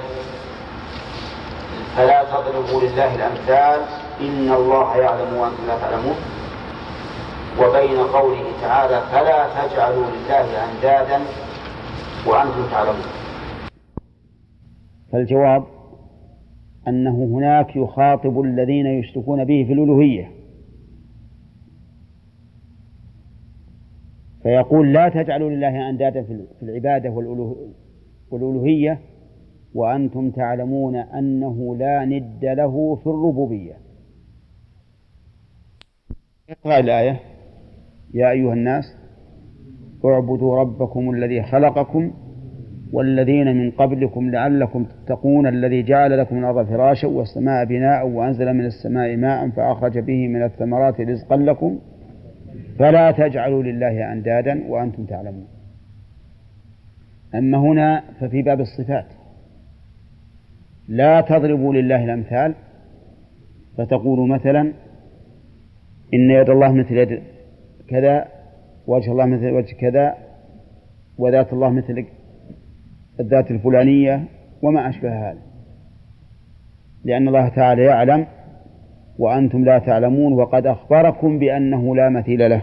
فلا تضربوا لله الأمثال؟ إن الله يعلم وأنتم لا تعلمون. وبين قوله تعالى فلا تجعلوا لله أندادا وأنتم تعلمون. فالجواب أنه هناك يخاطب الذين يشركون به في الألوهية. فيقول لا تجعلوا لله أندادا في العبادة والألوهية وأنتم تعلمون أنه لا ند له في الربوبية. اقرأ الآية. يا أيها الناس اعبدوا ربكم الذي خلقكم والذين من قبلكم لعلكم تتقون الذي جعل لكم الأرض فراشا والسماء بناء وأنزل من السماء ماء فأخرج به من الثمرات رزقا لكم. فلا تجعلوا لله أندادا وأنتم تعلمون. أما هنا ففي باب الصفات. لا تضربوا لله الأمثال. فتقولوا مثلا إن يد الله مثل يد كذا وجه الله مثل وجه كذا وذات الله مثل الذات الفلانية وما أشبه هذا. لأن الله تعالى يعلم وأنتم لا تعلمون وقد أخبركم بأنه لا مثيل له.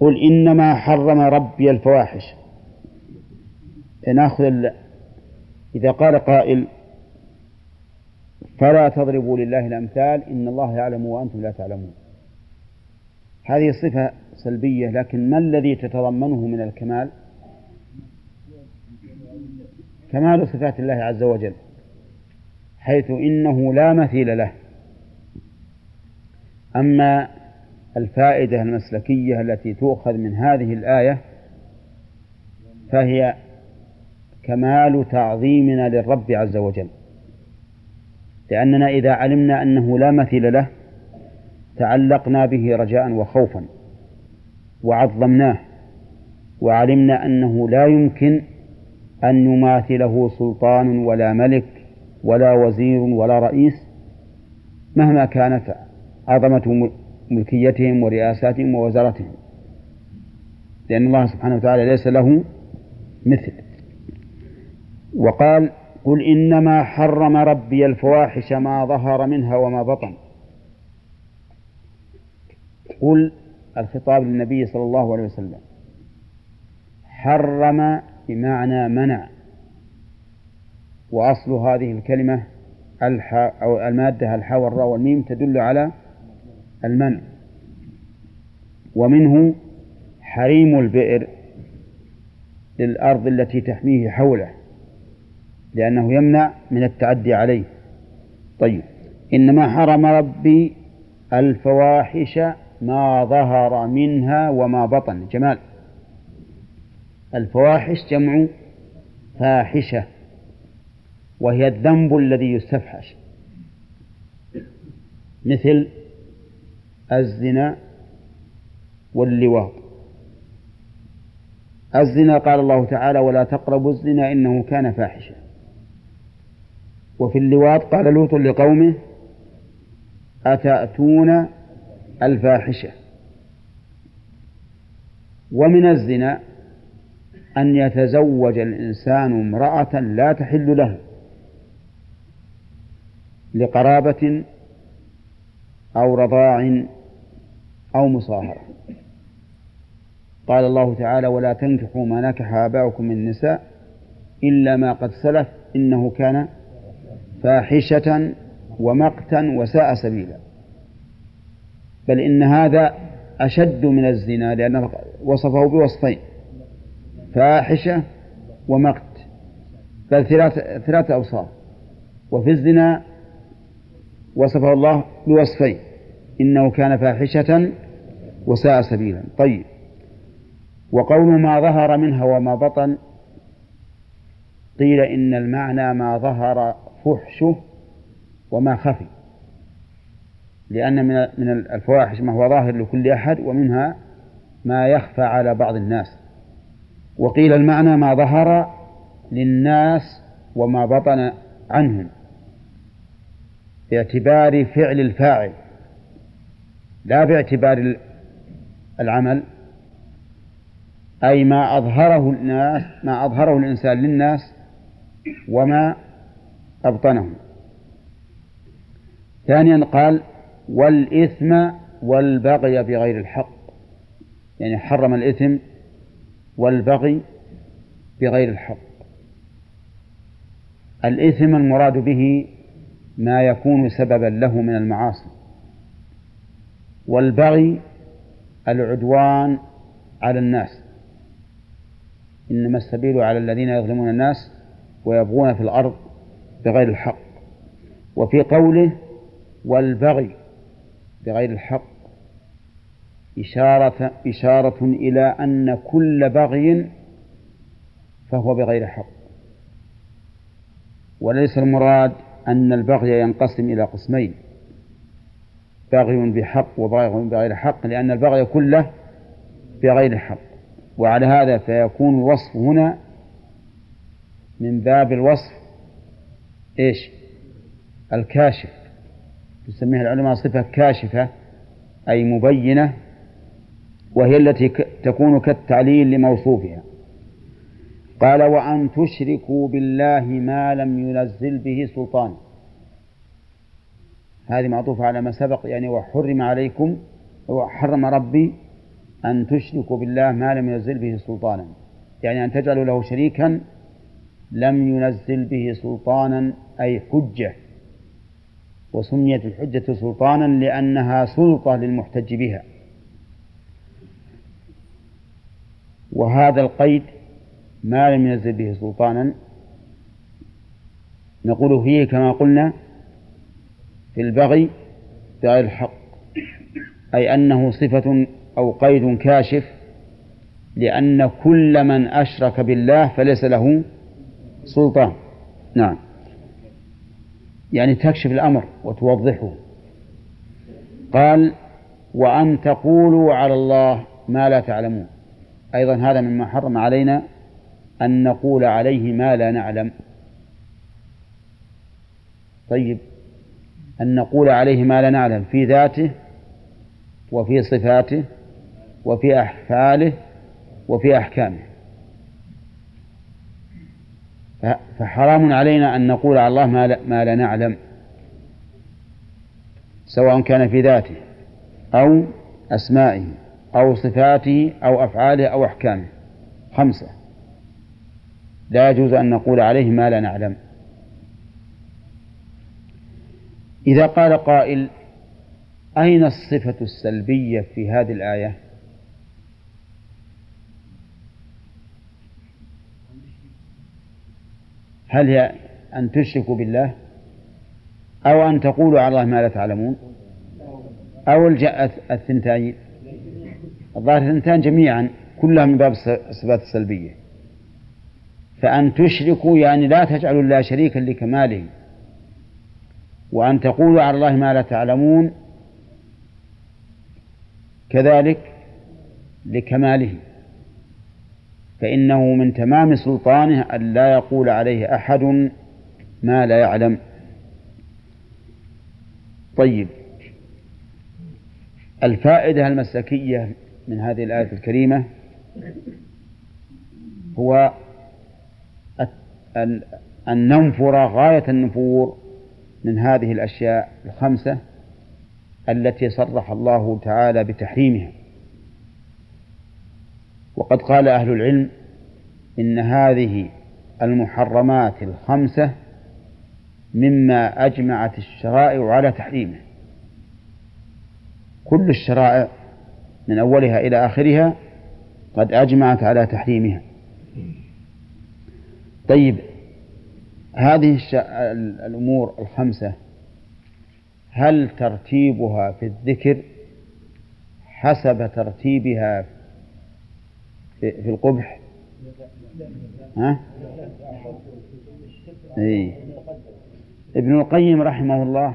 قل إنما حرم ربي الفواحش. ناخذ إذا قال قائل فلا تضربوا لله الأمثال إن الله يعلم وأنتم لا تعلمون. هذه صفة سلبية لكن ما الذي تتضمنه من الكمال؟ كمال صفات الله عز وجل حيث إنه لا مثيل له. أما الفائدة المسلكية التي تؤخذ من هذه الآية فهي كمال تعظيمنا للرب عز وجل. لأننا إذا علمنا أنه لا مثيل له تعلقنا به رجاء وخوفا وعظمناه وعلمنا أنه لا يمكن أن يماثله سلطان ولا ملك ولا وزير ولا رئيس مهما كانت عظمة ملكيتهم ورئاساتهم ووزارتهم. لأن الله سبحانه وتعالى ليس له مثل. وقال قل إنما حرم ربي الفواحش ما ظهر منها وما بطن. قل الخطاب للنبي صلى الله عليه وسلم حرم بمعنى منع. وأصل هذه الكلمة الحاء أو المادة الحاء والراء والميم تدل على المنع. ومنه حريم البئر للأرض التي تحميه حوله لأنه يمنع من التعدي عليه. طيب إنما حرم ربي الفواحش ما ظهر منها وما بطن. جمال. الفواحش جمع فاحشة وهي الذنب الذي يستفحش. مثل الزنا واللواط. الزنا قال الله تعالى ولا تقربوا الزنا إنه كان فاحشا وفي اللواط قال لوط لقومه أتأتون الفاحشة؟ ومن الزنا أن يتزوج الإنسان امرأة لا تحل له لقرابة أو رضاع أو مصاهرة. قال الله تعالى ولا تنكحوا ما نكح آباؤكم من النساء إلا ما قد سلف إنه كان فاحشة ومقتا وساء سبيلا. بل إن هذا أشد من الزنا لأنه وصفه بوصفين فاحشة ومقت. بل ثلاث ثلاثة أوصاف. وفي الزنا وصفه الله بوصفين إنه كان فاحشة وساء سبيلا. طيب. وقول ما ظهر منها وما بطن قيل إن المعنى ما ظهر فحشه وما خفي. لأن من من الفواحش ما هو ظاهر لكل أحد ومنها ما يخفى على بعض الناس. وقيل المعنى ما ظهر للناس وما بطن عنهم باعتبار فعل الفاعل. لا باعتبار العمل أي ما أظهره الناس ما أظهره الإنسان للناس وما أبطنه. ثانيا قال والإثم والبغي بغير الحق. يعني حرم الإثم والبغي بغير الحق. الإثم المراد به ما يكون سببا له من المعاصي. والبغي العدوان على الناس. إنما السبيل على الذين يظلمون الناس ويبغون في الأرض بغير الحق. وفي قوله والبغي بغير الحق إشارة إشارة إلى أن كل بغي فهو بغير حق. وليس المراد أن البغي ينقسم إلى قسمين. بغي بحق وبغي بغير حق لأن البغي كله بغير حق. وعلى هذا فيكون الوصف هنا من باب الوصف إيش؟ الكاشف. يسميها العلماء صفة كاشفة أي مبينة وهي التي تكون كالتعليل لموصوفها. قال وأن تشركوا بالله ما لم ينزل به سلطان. هذه معطوفة على ما سبق يعني وحرم عليكم وحرم ربي أن تشركوا بالله ما لم ينزل به سلطانا. يعني أن تجعلوا له شريكا لم ينزل به سلطانا أي حجة. وسميت الحجة سلطانا لأنها سلطة للمحتج بها. وهذا القيد ما لم ينزل به سلطانا. نقول فيه كما قلنا في البغي بغير الحق أي أنه صفة أو قيد كاشف لأن كل من أشرك بالله فليس له سلطان. نعم. يعني تكشف الأمر وتوضحه. قال وأن تقولوا على الله ما لا تعلمون. أيضا هذا مما حرم علينا أن نقول عليه ما لا نعلم. طيب. أن نقول عليه ما لا نعلم في ذاته وفي صفاته وفي أحفاله وفي أحكامه. فحرام علينا أن نقول على الله ما لا, ما لا نعلم سواء كان في ذاته أو أسمائه أو صفاته أو أفعاله أو أحكامه. خمسة. لا يجوز أن نقول عليه ما لا نعلم. إذا قال قائل أين الصفة السلبية في هذه الآية؟ هل هي أن تشركوا بالله أو أن تقولوا على الله ما لا تعلمون؟ أو الثنتين؟ الظاهر الثنتان جميعا كلها من باب الصفات السلبية. فأن تشركوا يعني لا تجعلوا الله شريكا لكماله. وأن تقولوا على الله ما لا تعلمون كذلك لكماله فإنه من تمام سلطانه أن لا يقول عليه أحد ما لا يعلم. طيب الفائدة المسلكية من هذه الآية الكريمة هو أن ننفر غاية النفور من هذه الأشياء الخمسة التي صرح الله تعالى بتحريمها. وقد قال أهل العلم إن هذه المحرمات الخمسة مما أجمعت الشرائع على تحريمه. كل الشرائع من أولها إلى آخرها قد أجمعت على تحريمها. طيب هذه الأمور الخمسة هل ترتيبها في الذكر حسب ترتيبها في القبح ها؟ إيه؟ ابن القيم رحمه الله